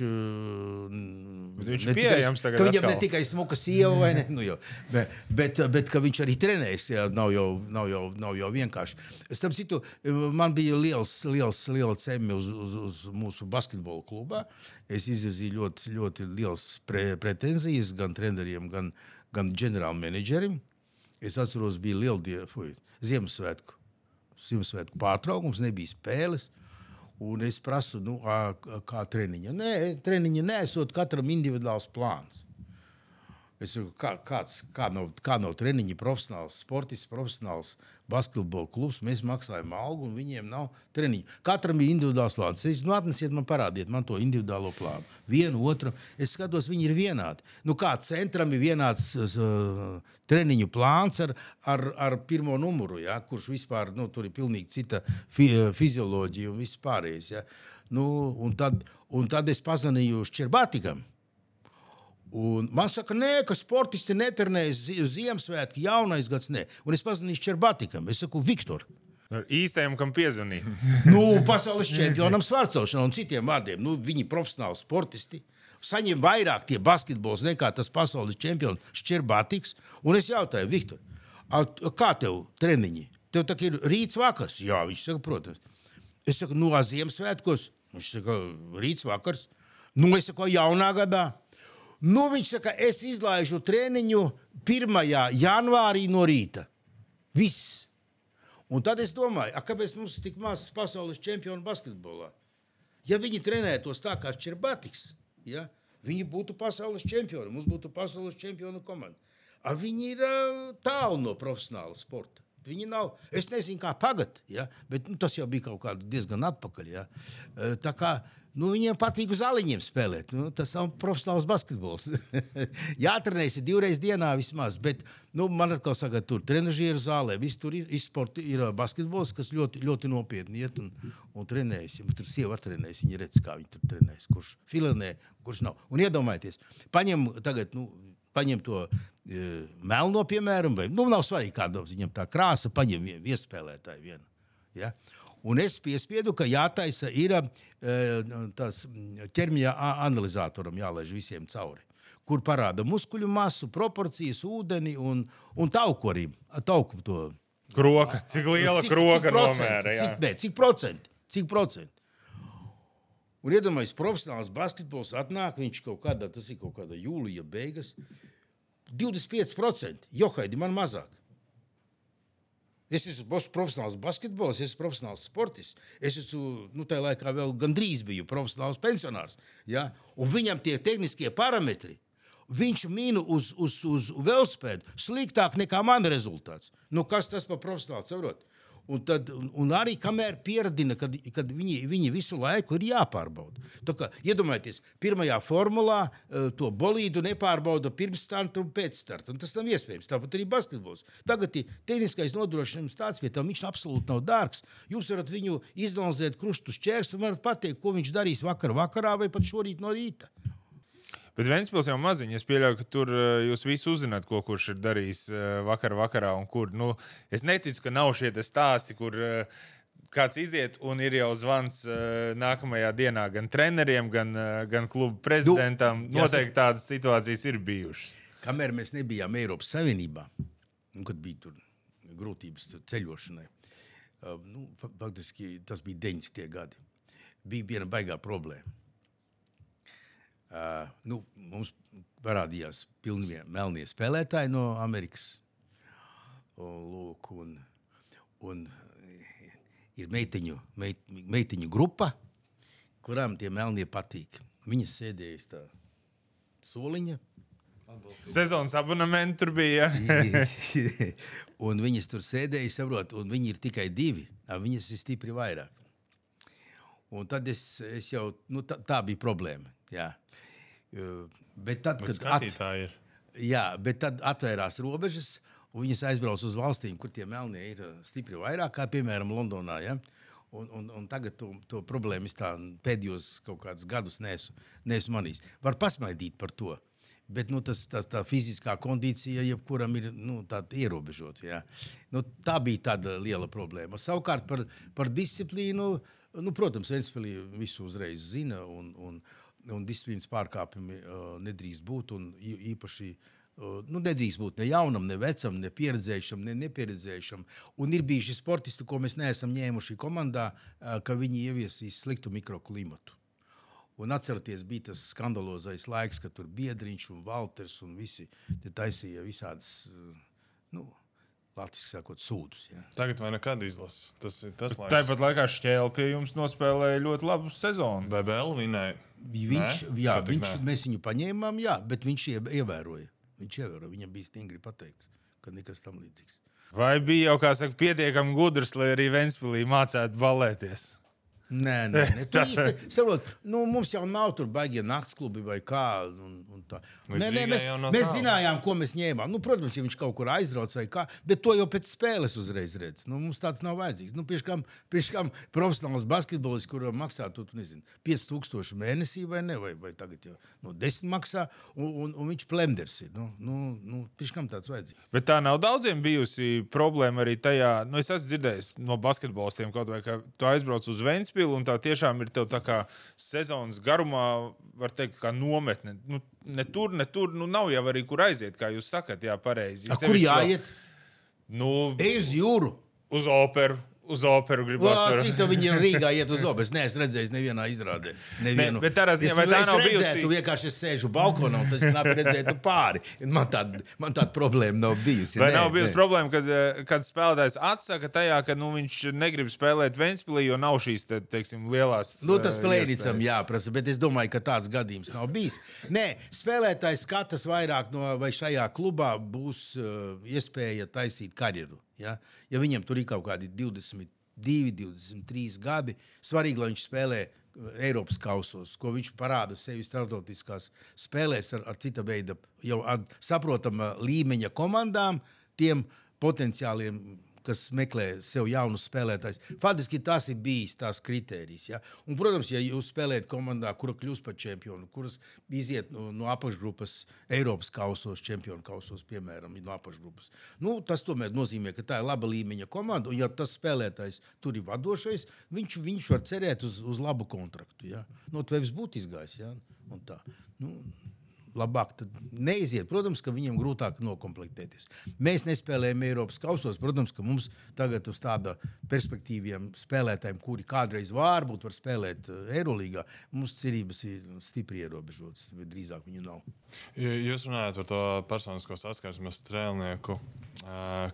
viņš ir pieejams tagad. Viņam atkal. ne tikai smuka sieva, ne, nu jau, bet, bet, bet viņš arī trenējas. Jā, nav, jau, nav, jau, nav jau vienkārši. Starp citu, man bija liels, liels, liels cemi uz, uz, uz mūsu basketbola klubā. Es izvirzīju ļoti, ļoti liels pre, pretenzijas gan treneriem, gan, gan ģenerālmenedžerim. Es atceros, bija liela Ziemassvētku Ziemassvētku pārtraukums, nebija spēles. Un es prasu, nu, kā treniņa. Nē, treniņa nesot katram individuāls plāns. Es saku, kā, kāds, kā, no, kā no treniņa profesionāls sportists, profesionāls basketbola klubs. Mēs maksājam algu, un viņiem nav treniņu. Katram ir individuāls plāns. Es nu, atnesiet man, parādiet man to individuālo plānu. Vienu, otru. Es skatos, viņi ir vienādi. Nu, kā centram ir vienāds uh, treniņu plāns ar, ar, ar pirmo numuru, ja, kurš vispār nu, tur ir pilnīgi cita fi, fizioloģija un viss pārējais. Ja. Nu, un, tad, un tad es pazvanīju Čerbātikam. Un man saka, nē, ka sportisti netrenējas Ziemassvētku, jaunais gads. Nē. Un es pazvanīju Čerbatikam. Es saku, Viktor. Ar īstajam, kam piezvanīt. nu, pasaules čempionam svārcelšanā un citiem vārdiem. Nu, viņi ir profesionāli sportisti. Saņem vairāk tie basketbols nekā tas pasaules čempions Čerbatiks. Un es jautāju, Viktor, kā tev treniņi? Tev tā ir rīts vakars? Jā, viņš saka, protams. Es saku, no nu, Ziemassvētkos. Viņš saka, rīts vakars. Nu, es saku, jaunā gadā. Nu, viņš saka, es izlaižu treniņu 1. janvārī no rīta. Viss. Un tad es domāju, kāpēc mums ir tik maz pasaules čempionu basketbolā? Ja viņi trenētos tā kā Čerbatiks, ja, viņi būtu pasaules čempioni, mums būtu pasaules čempionu komanda. A, viņi ir tālu no profesionāla sporta. Viņi nav, es nezinu, kā tagad, ja, bet nu, tas jau bija kaut kāds diezgan atpakaļ. Ja. Tā kā Nu, viņiem patīk uz aliņiem spēlēt. Nu, tas nav profesionāls basketbols. Jātrenējas divreiz dienā vismaz. Bet nu, man atkal saka, tur trenižieru zālē viss tur ir, izsporti, ir basketbols, kas ļoti, ļoti nopietni iet un, un trenējas. Ja tur sieva trenējas, viņi redz, kā viņi tur trenējas. Kurš filanē, kurš nav. Un iedomājieties, paņem tagad. Nu, paņem to uh, melno, piemēram, vai nu, nav svarīgi, kāda viņam tā krāsa, paņem vienu viespēlētāju. Vienu, ja? Un es piespiedu, ka jātaisa ir uh, tas ķermeņa analizatoram jālaiž visiem cauri. Kur parāda muskuļu masu, proporcijas, ūdeni un, un tauku arī. Tauku to. Kroka. Cik liela cik, kroka nomēra? Cik, ne, cik procenti? Cik procenti? Un iedomājieties, profesionāls basketbols atnāk, viņš kaut kādā, tas ir kaut kāda jūlija beigas. 25%. Johaidi, man mazāk. Es esmu profesionāls basketbols, es esmu profesionāls sportists. Es esmu, nu, tajā laikā vēl gandrīz biju profesionāls pensionārs. Ja? Un viņam tie tehniskie parametri, viņš mīna uz, uz, uz velospēdu sliktāk nekā man rezultāts. Nu, kas tas par profesionālu saprot? Un, tad, un, un arī kamēr pieradina, kad, kad viņi, viņi visu laiku ir jāpārbauda. Kā, iedomājieties, pirmajā formulā uh, to bolīdu nepārbauda pirms starta un pēc starta. Un tas nav iespējams. Tāpat arī basketbols. Tagad tehniskais nodrošinājums tāds, ka viņš absolūti nav dārgs. Jūs varat viņu izanalizēt krustu šķērs un varat pateikt, ko viņš darīs vakar vakarā vai pat šorīt no rīta. Bet Vēnspils jau maziņš. Es pieļauju, ka tur eh, jūs visi uzzināt, ko kurš ir darījis eh, vakar, vakarā un kur. Nu, es neticu, ka nav šie stāsti, kur uh, kāds iziet un ir jau zvans nākamajā dienā gan treneriem, gan, gan klubu prezidentam. Nu, Noteikti tādas situācijas ir bijušas. Kamēr mēs nebijām Eiropas Savienībā, un kad bija tur grūtības ceļošanai, uh, nu, faktiski tas bija 90. gadi, bija viena baigā problēma Uh, nu, mums parādījās pilnie melnie spēlētāji no Amerikas. Un, lūk, un, un ir meitiņu, meit, meitiņu grupa, kurām tie melnie patīk. Viņas sēdēja uz tā soliņa. Sezonas abonements tur bija. un viņas tur sēdēja, saprot, un viņi ir tikai divi. Viņas ir stipri vairāk. Un tad es, es jau, nu, tā, tā bija problēma. Jā. Bet tad, bet kad at... ir. Jā, bet tad atvērās robežas, un viņas aizbrauca uz valstīm, kur tie melnie ir stipri vairāk, kā piemēram Londonā. Ja? Un, un, un tagad to, to problēmu es pēdējos kaut kādus gadus neesmu, neesmu manījis. Var pasmaidīt par to. Bet nu, tas, tā, tā fiziskā kondīcija jebkuram ir nu, ierobežota. Ja? Nu, tā bija tāda liela problēma. Savukārt par, par disciplīnu, nu, protams, Vēnspēlī visu uzreiz zina. Un, un, un disciplīnas pārkāpumi uh, nedrīkst būt. Īpaši uh, nu, nedrīkst būt ne jaunam, ne vecam, ne pieredzējušam, ne nepieredzējušam. Un ir bijuši sportisti, ko mēs neesam ņēmuši komandā, uh, ka viņi ieviesīs sliktu mikroklimatu. Un atcerieties, bija tas skandalozais laiks, kad tur bija Biedriņš un Walters un visi taisīja visādas. Uh, nu, Latvijas sakot, sūdus. Jā. Tagad vai nekad izlases. Tas ir tas laiks. Tāpat laikā Šķēle pie jums nospēlēja ļoti labu sezonu. BBL vinēja. Viņš, nē? jā, viņš, mēs viņu paņēmām, jā, bet viņš ievēroja. Viņš ievēroja. Viņam bija stingri pateikts, ka nekas tam līdzīgs. Vai bija jau, kā saka, pietiekami gudrs, lai arī Ventspīlī mācētu balēties? Nē, nē, nē. Īsti, saprot, nu, mums jau nav tur baigie naktsklubi vai kā. Un, un nē, nē, mēs, mēs zinājām, ko mēs ņēmām. Nu, protams, ja viņš kaut kur aizbrauc vai kā, bet to jau pēc spēles uzreiz redz. Nu, mums tāds nav vajadzīgs. Nu, Pieškām, profesionāls basketbolists, kuram maksā tu, nezinu, 5000 mēnesī vai ne, vai, vai tagad jau nu, 10 maksā, un, un, un viņš plemders ir. Nu, nu, nu, pieškām tāds vajadzīgs. Bet tā nav daudziem bijusi problēma arī tajā, nu, es esmu dzirdējis no basketbolistiem kaut vai, ka tu aizbrauc uz Ventspili Ventspili, un tā tiešām ir tā kā sezonas garumā, var teikt, kā nometne. Nu, ne tur, ne tur, nu nav jau arī kur aiziet, kā jūs sakat, jā, pareizi. Kur jāiet? Nu, Ej uz jūru. Uz operu uz operu gribas. Var... Cik tā viņi ir Rīgā iet uz operu? Es neesmu redzējis nevienā izrādē. Nevienu. Ne, bet tādā ziņā, vai tā nav bijusi? Tu vienkārši sēžu balkonā un tas knapi redzētu pāri. Man tāda, man tāda problēma nav bijusi. Vai nē, nav bijusi nē. problēma, kad, eh, kad spēlētājs atsaka tajā, ka nu, viņš negrib spēlēt Ventspilī, jo nav šīs, te, teiksim, lielās. Nu, tas eh, plēnīcam jāprasa, bet es domāju, ka tāds gadījums nav bijis. Nē, spēlētājs skatās vairāk no vai šajā klubā būs uh, iespēja taisīt karjeru. Ja, ja viņam tur ir kaut kādi 22, 23 gadi, svarīgi, lai viņš spēlē uh, Eiropas kausos, ko viņš parāda sevi starptautiskās spēlēs ar, ar cita veida, jau ar saprotama līmeņa komandām, tiem potenciāliem kas meklē sev jaunus spēlētājus. Faktiski tas ir bijis tās kritērijs. Ja? Un, protams, ja jūs spēlējat komandā, kura kļūst par čempionu, kuras iziet no, no apakšgrupas, Eiropas kausos, čempionu kausos, piemēram, no apakšgrupas, nu, tas tomēr nozīmē, ka tā ir laba līmeņa komanda. Un, ja tas spēlētājs tur ir vadošais, viņš, viņš var cerēt uz, uz labu kontraktu. Ja? No nu, tevis būtu izgājis. Ja? Un tā. Nu, labāk neiziet. Protams, ka viņiem grūtāk noklāpties. Mēs nespēlējam Eiropas kausos. Protams, ka mums tagad uz tāda perspektīviem spēlētājiem, kuri kādreiz varbūt var spēlēt eh, Eirolandā, mums cerības ir stipri ierobežotas. Drīzāk viņu nav. Jūs runājat par to personisko saskarsmi ar strēlnieku.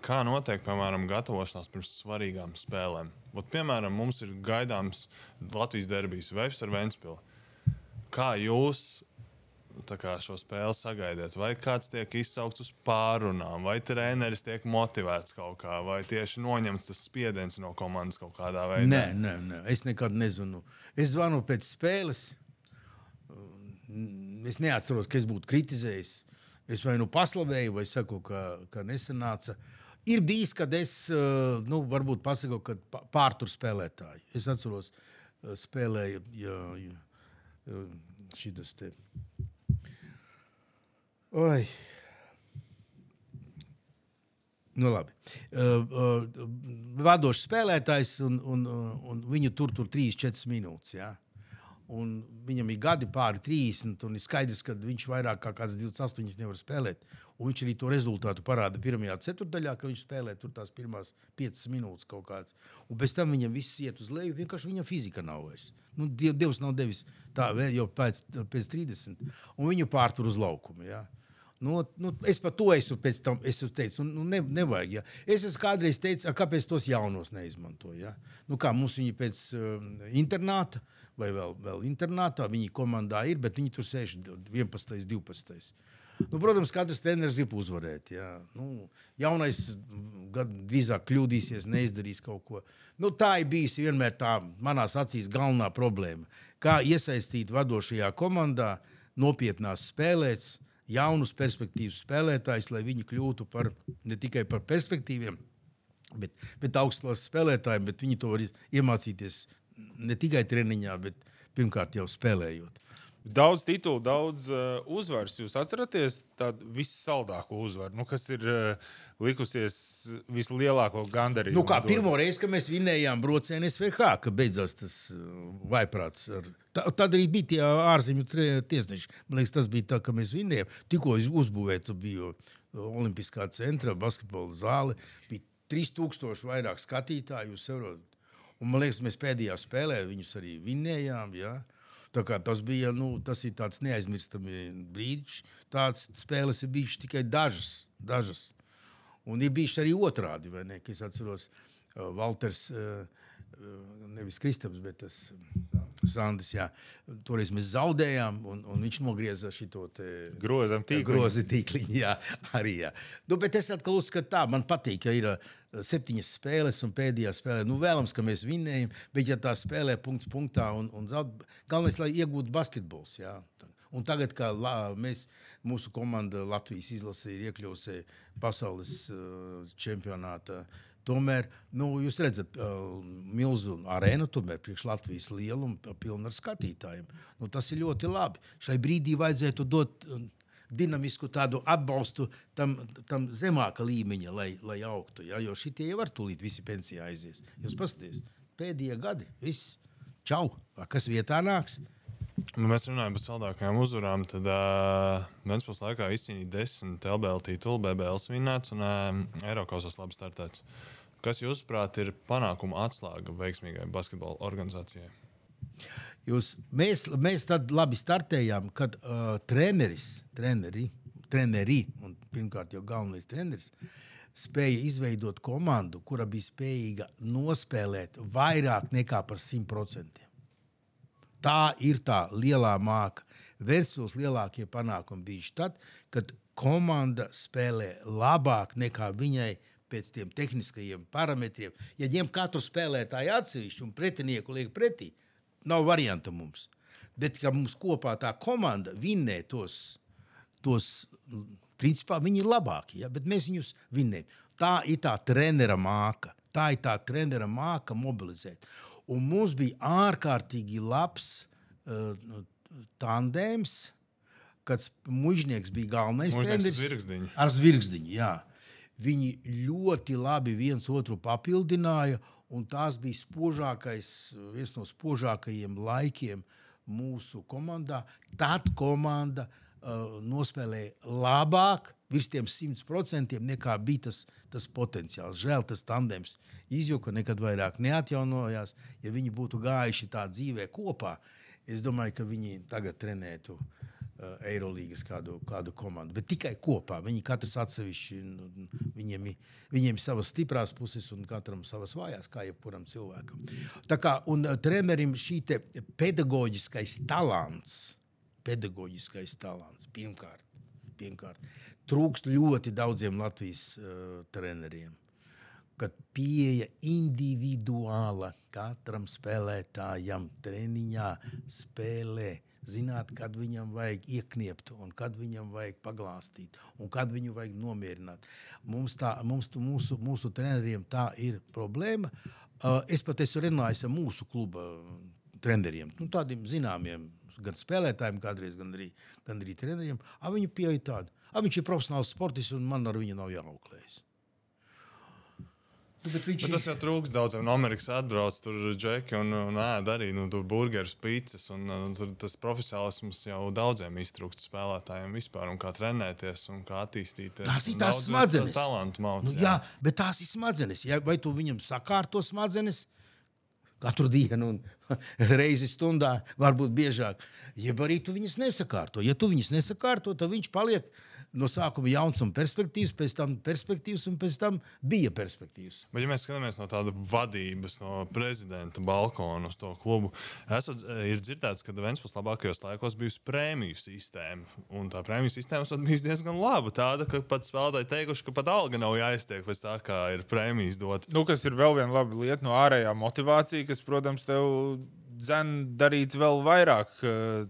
Kā notiek, piemēram, gatavošanās pirms svarīgām spēlēm? Ot, piemēram, mums ir gaidāms Latvijas derbijas Vēfs ar Vēnspili. Kā jūs šo spēli sagaidiet? Vai kāds tiek izsaukts uz pārunām, vai treneris tiek motivēts kaut kā, vai tieši noņemts tas spiediens no komandas kaut kādā veidā? Nē, nē, nē. es nekad nezvanu. Es zvanu pēc spēles. Es neatceros, ka es būtu kritizējis. Es vai nu paslavēju, vai saku, ka, ka nesanāca. Ir bijis, kad es nu, varbūt pasaku, ka pārtur spēlētāji. Es atceros, spēlēju ja, ja, šitas te. Oi. Nu, labi. Uh, uh, vadošs spēlētājs, un, un, un viņu tur tur 3-4 minūtes. Ja? Un viņam ir gadi pāri 30, un ir skaidrs, ka viņš vairāk kā 28 nevar spēlēt. Un viņš arī to rezultātu parāda pirmajā ceturdaļā, ka viņš spēlē tur tās pirmās 5 minūtes kaut kādas. Un pēc tam viņam viss iet uz leju, vienkārši viņa fizika nav vairs. Nu, Dievs nav devis tā jau pēc, pēc 30, un viņu pārtur uz laukumu. Ja? Nu, nu, es par to esmu tam esmu teicis, nu, ne, nevajag. Ja. Es esmu kādreiz teicis, kāpēc tos jaunos neizmantoju. Ja. Nu, kā mums viņi pēc uh, internāta vai vēl, vēl internātā, viņi komandā ir, bet viņi tur sēž 11, 12. Nu, protams, katrs treneris grib uzvarēt. Jā. Nu, jaunais drīzāk kļūdīsies, neizdarīs kaut ko. Nu, tā ir bijusi vienmēr tā manās acīs galvenā problēma. Kā iesaistīt vadošajā komandā, nopietnās spēlēs, jaunus perspektīvas spēlētājus, lai viņi kļūtu par ne tikai par perspektīviem, bet, bet augstlāsas spēlētājiem, bet viņi to var iemācīties ne tikai treniņā, bet pirmkārt jau spēlējot. Daudz titulu, daudz uh, uzvaras. Jūs atceraties tādu vissaldāko uzvaru, nu, kas ir uh, likusies vislielāko gandarījumu? Nu, kā pirmo reizi, kad mēs vinējām brocēnu SVH, ka beidzās tas uh, vaiprāts. Ar... Tā, tad arī bija tie ārzemju tiesneši. Man liekas, tas bija tā, ka mēs vinējām. Tikko uzbūvēta bija Olimpiskā centra basketbola zāle. Bija 3000 vairāk skatītāju. Un, man liekas, mēs pēdējā spēlē viņus arī vinējām. Ja? Tas bija nu, tas neaizmirstams brīdis. Tādas spēles ir bijušas tikai dažas. dažas. Un ir bijušas arī otrādi? Es atceros, Walters, uh, uh, nevis Kristaps, bet tas Sandis. Jā. Toreiz mēs zaudējām, un, un viņš nogrieza šo grozam tīkliņu. Grozi tīkliņu jā, arī. Jā. Nu, bet es atkal uzskatu, tā man patīk, ka ir septiņas spēles, un pēdējā spēlē, nu, vēlams, ka mēs vinnējam, bet ja tā spēlē punkts punktā, un, un zaud, galvenais, lai iegūtu basketbols. Jā. Un tagad, kad mēs, mūsu komanda Latvijas izlase ir iekļuvusi pasaules uh, čempionātā, tomēr nu, jūs redzat, uh, milzu arēnu, tomēr priekš Latvijas lielu un pilnu ar skatītājiem. Nu, tas ir ļoti labi. Šai brīdī vajadzētu dot. Dinamisku tādu atbalstu tam, tam zemāka līmeņa, lai, lai augtu. Ja? Jo šitie jau var tūlīt visi pensijā aizies. Jūs paskatieties, pēdējie gadi, viss, čau, kas vietā nāks. Nu, mēs runājam par saldākajām uzvarām. Tad uh, Vēnspils laikā izcīnīja desmit LBL titulu, BBL svinēts un uh, Eiropasos labi startēts. Kas, jūsuprāt, ir panākuma atslēga veiksmīgai basketbola organizācijai? Jūs, mēs, mēs tad labi startējām, kad uh, treneris, treneri, treneri, un pirmkārt jau galvenais treneris, spēja izveidot komandu, kura bija spējīga nospēlēt vairāk nekā par 100%. Tā ir tā lielā māka. Vēstures lielākie panākumi bija tad, kad komanda spēlē labāk nekā viņai pēc tiem tehniskajiem parametriem. Ja ņem katru spēlētāju atsevišķi un pretinieku liek pretī, Nav varianta mums. Bet, ka mums kopā tā komanda vinnē tos, tos Principā viņi ir labākie, ja? bet mēs viņus vinnējam. Tā ir tā trenera māka. Tā ir tā trenera māka mobilizēt. Un mums bija ārkārtīgi labs uh, tandēms, kad mužnieks bija galvenais treneris. Zvirgzdiņi. Ar zvirgzdiņu, jā. Viņi ļoti labi viens otru papildināja, un tās bija spožākais, viens no spožākajiem laikiem mūsu komandā. Tad komanda uh, uh, nospēlēja labāk, virs tiem 100% nekā bija tas, tas potenciāls. Žēl, tas tandems izjuka, nekad vairāk neatjaunojās. Ja viņi būtu gājuši tā dzīvē kopā, es domāju, ka viņi tagad trenētu. Uh, Eirolandes kādu, kādu komandu, bet tikai kopā. Viņi katrs atsevišķi, nu, viņiem, viņiem ir savas stiprās puses un katram savas vājās, kā jebkuram cilvēkam. Tā kā un uh, trenerim šī pedagoģiskais talants, pedagoģiskais talants. Pirmkārt, pirmkārt trūkst ļoti daudziem Latvijas uh, treneriem. Kad pieeja individuāla katram spēlētājam, treniņā spēlē, zināt, kad viņam vajag iekniept, un kad viņam vajag paglāstīt, un kad viņu vajag nomierināt. Mums, tā, mums mūsu, mūsu treneriem tā ir problēma. Uh, es pat esmu runājis ar mūsu kluba treneriem, nu, tādiem zināmiem gan spēlētājiem, kādreiz, gan arī, gan arī treneriem. A, viņi pieeja tādu. A, viņš ir profesionāls sportists un man ar viņu nav jāauklējas. Nu, bet viņš bet tas jau trūks daudziem. No Amerikas atbrauc tur džeki un, un ēda arī nu, burgeru spīces. Un, un, tur tas profesionālisms jau daudziem iztrūkst spēlētājiem vispār. Un kā trenēties un kā attīstīties. Tās ir tās smadzenes. Talantu mauc, nu, jā. jā, bet tās ir smadzenes. Ja, vai tu viņam sakārto smadzenes? Katru dienu, un reizi stundā, varbūt biežāk. Jeb arī tu viņus nesakārto. Ja tu viņus nesakārto, tad viņš paliek no sākuma jauns un perspektīvs, pēc tam perspektīvs, un pēc tam bija perspektīvs. Bet, ja mēs skatāmies no tāda vadības, no prezidenta balkona uz to klubu, esat, eh, ir dzirdēts, ka Vēnspils labākajos laikos bijusi prēmiju sistēma. Un tā prēmiju sistēma ir bijusi diezgan laba. Tāda, ka pat spēlētāji teikuši, ka pat alga nav jāiztiek pēc tā, kā ir prēmijas dotas. Nu, kas ir vēl viena laba lieta no ārējā motivācija, kas, protams, tev dzen darīt vēl vairāk. Uh,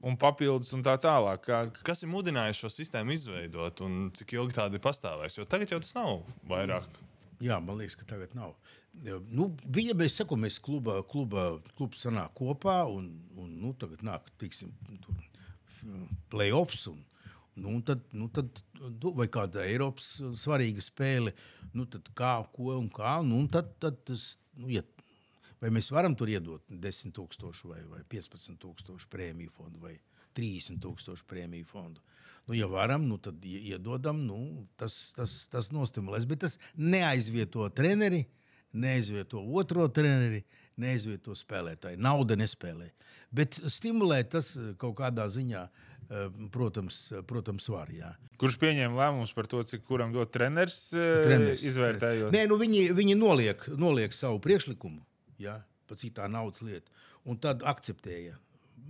un papildus un tā tālāk. Kā... Kas ir mudinājis šo sistēmu izveidot un cik ilgi tāda ir pastāvējusi? Jo tagad jau tas nav vairāk. Jā, man liekas, ka tagad nav. Nu, bija mēs sakām, mēs kluba, kluba, klubs sanāk kopā un, un nu, tagad nāk, tiksim, playoffs. Un, Nu, tad, nu, tad, nu, vai kāda Eiropas svarīga spēle, nu, tad kā, ko un kā. Nu, tad, tad tas, nu, ja Vai mēs varam tur iedot 10,000 vai, vai 15,000 prēmiju fondu vai 30,000 prēmiju fondu? Nu, ja varam, nu, tad iedodam, nu, tas, tas, tas nostimulēs. Bet tas neaizvieto treneri, neaizvieto otro treneri, neaizvieto spēlētāju. Nauda nespēlē. Bet stimulē tas kaut kādā ziņā. Eh, protams, protams var. Jā. Kurš pieņēma lēmumus par to, cik kuram dot treneris? Treneris izvērtējot. Nē, nu viņi, viņi noliek, noliek savu priekšlikumu ja, pa citā naudas lieta. Un tad akceptēja.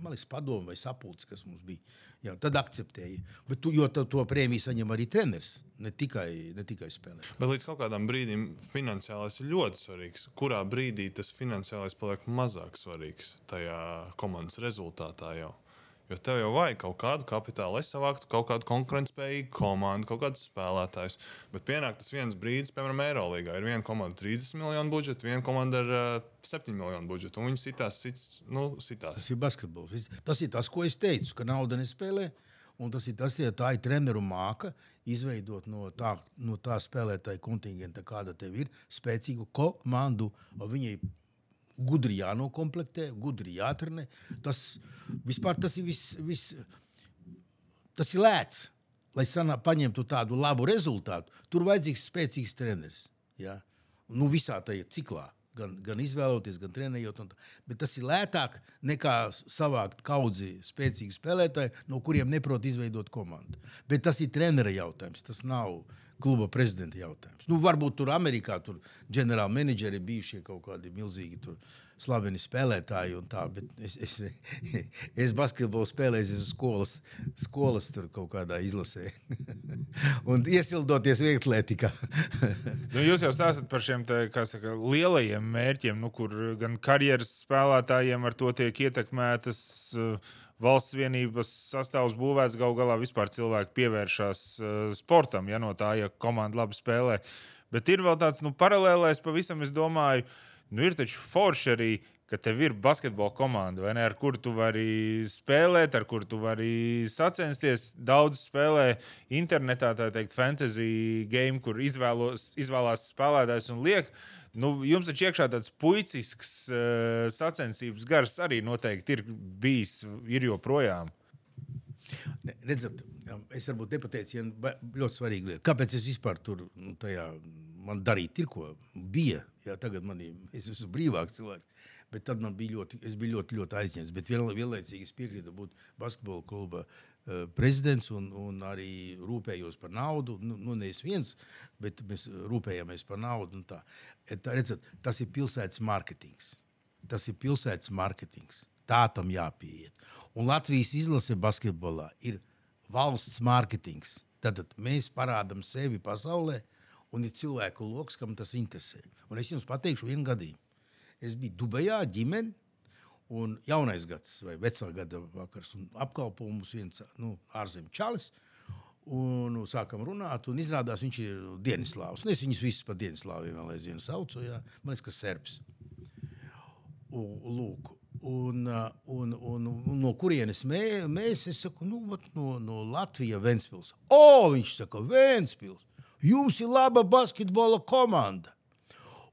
Man liekas, padomu vai sapulce, kas mums bija. Jā, tad akceptēja. Bet, tu, jo to, to prēmiju saņem arī treneris, ne tikai, ne tikai spēlē. Bet līdz kaut kādam brīdim finansiālais ir ļoti svarīgs. Kurā brīdī tas finansiālais paliek mazāk svarīgs tajā komandas rezultātā jau? Jo tev jau vajag kaut kādu kapitālu, lai savāktu kaut kādu konkurētspējīgu komandu, kaut kādus spēlētājus. Bet pienāk tas viens brīdis, piemēram, Eirolandā. Ir viena komanda ar 30 miljonu budžetu, viena komanda ar uh, 7 miljonu budžetu. Un viņi sitās, sits, nu, sitās. Tas ir basketbols. Tas ir tas, ko es teicu, ka nauda nespēlē. Un tas ir tas, ja tā ir treneru māka, izveidot no tā, no tā spēlētāja kontingenta, kāda tev ir, spēcīgu komandu. Viņai gudri jānokomplektē, gudri jātrenē. Tas vispār tas ir viss. Vis, tas ir lēts. Lai sanā, paņemtu tādu labu rezultātu, tur vajadzīgs spēcīgs treneris. Ja? Nu, visā tajā ciklā. Gan, gan izvēloties, gan trenējot. Bet tas ir lētāk nekā savākt kaudzi spēcīgi spēlētāji, no kuriem neprot izveidot komandu. Bet tas ir trenera jautājums. Tas nav kluba prezidenta jautājums. Nu, varbūt tur Amerikā tur ģenerāli menedžeri bijušie kaut kādi milzīgi tur slaveni spēlētāji un tā, bet es, es, es basketbolu spēlēju uz skolas, skolas tur kaut kādā izlasē. un iesildoties vieglietikā. nu, jūs jau stāstat par šiem te, saka, lielajiem mērķiem, nu, kur gan karjeras spēlētājiem ar to tiek ietekmētas uh, valsts vienības sastāvs būvēts, gal galā vispār cilvēki pievēršas uh, sportam, ja no tā, ja komanda labi spēlē. Bet ir vēl tāds nu, paralēlais, pavisam es domāju, nu, ir taču forši arī tev ir basketbola komanda, ne, ar kuru tu vari spēlēt, ar kuru tu vari sacensties. Daudz spēlē internetā, tā teikt, fantasy game, kur izvēlos, izvēlās spēlētājs un liek. Nu, jums taču iekšā tāds puicisks uh, sacensības gars arī noteikti ir bijis, ir joprojām. Ne, redzat, es varbūt nepateicu, ja ļoti svarīgi. Kāpēc es vispār tur nu, tajā man darīt, ir ko bija? Jā, tagad man ir, es esmu brīvāks cilvēks. Bet tad man bija ļoti, biju ļoti, ļoti aizņemts. Bet vienlaicīgi es piekrītu būt basketbola kluba uh, prezidents un, un arī rūpējos par naudu. Nu, nu nevis viens, bet mēs rūpējamies par naudu. Tā. Tā, redzat, tas ir pilsētas mārketings. Tas ir pilsētas mārketings. Tā tam jāpieiet. Un Latvijas izlase basketbolā ir valsts mārketings. Tad mēs parādām sevi pasaulē, un ir cilvēku lokus, kam tas interesē. Un es jums pateikšu vienu gadījumu. Es biju Dubajā, ģimene, un jaunais gads vai vecā gada vakars, un apkalpoja mums viens nu, ārzemju čalis. Un nu, sākam runāt, un izrādās, viņš ir Dienaslāvs. Es viņus visus par Dienaslāviem vēl aizvien saucu. Jā. Man liekas, ka serbs. Un, lūk, un, un, un, un no kurienes mē, mēs? Es saku, nu, no, no Latvijas Ventspils. O, viņš saka, Ventspils, jums ir laba basketbola komanda.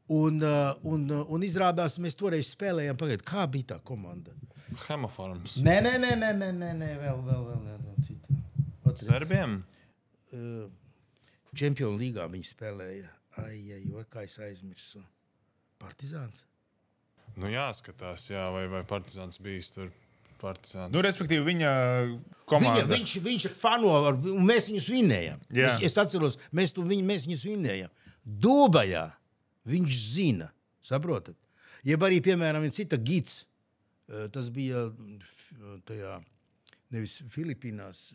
Un, uh, un, uh, un izrādās, mēs toreiz spēlējām, pagaidiet, kā bija tā komanda. Hemoforms. Nē, nē, nē, nē, nē, nē, nē vēl, vēl, vēl, vēl cita. Serbiem? Uh, Čempionu līgā viņi spēlēja. Ai, ai, vai kā es aizmirsu? Partizāns. Nu, jāskatās, jā, vai, vai Partizāns bijis tur. Partizāns. Nu, respektīvi, viņa komanda. Viņa, viņš, viņš fano, un mēs viņus vinējām. Es, es atceros, mēs, tu, viņ, mēs viņus vinējām. Dubajā Viņš zina, saprotat? Jeb arī, piemēram, cita gids. Tas bija tajā, nevis Filipīnās,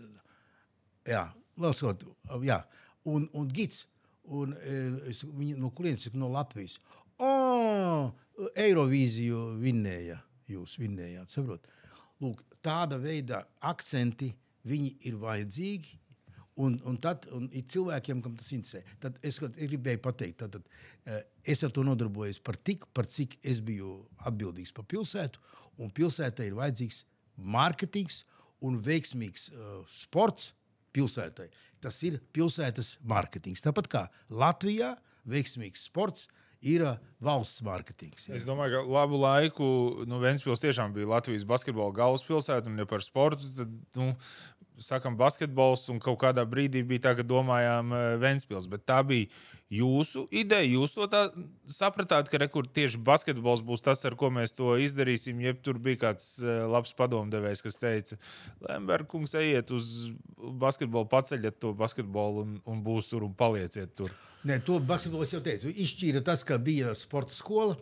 jā, lasot, jā, un, un gids. Un, es, viņi, no kurienes no Latvijas? Oh, Eirovīziju vinnēja. Jūs vinnējāt, saprotat? Lūk, tāda veida akcenti viņi ir vajadzīgi, Un, un tad un ir cilvēkiem, kam tas interesē. Tad es, es gribēju pateikt, tad, tad, eh, es ar to nodarbojos par tik, par cik es biju atbildīgs par pilsētu. Un pilsētai ir vajadzīgs mārketings un veiksmīgs uh, sports pilsētai. Tas ir pilsētas mārketings. Tāpat kā Latvijā veiksmīgs sports ir uh, valsts mārketings. Jā. Es domāju, ka labu laiku nu, Vēnspils tiešām bija Latvijas basketbola galvaspilsēta. Un, ja par sportu, tad nu, sakam, basketbols, un kaut kādā brīdī bija tā, ka domājām uh, Vēnspils. Bet tā bija jūsu ideja. Jūs to tā sapratāt, ka rekur, tieši basketbols būs tas, ar ko mēs to izdarīsim. Jeb tur bija kāds uh, labs padomdevējs, kas teica, Lembergs, ejiet uz basketbolu, paceļiet to basketbolu un, un būs tur un palieciet tur. Nē, to basketbolu es jau teicu. Izšķīra tas, ka bija sporta skola.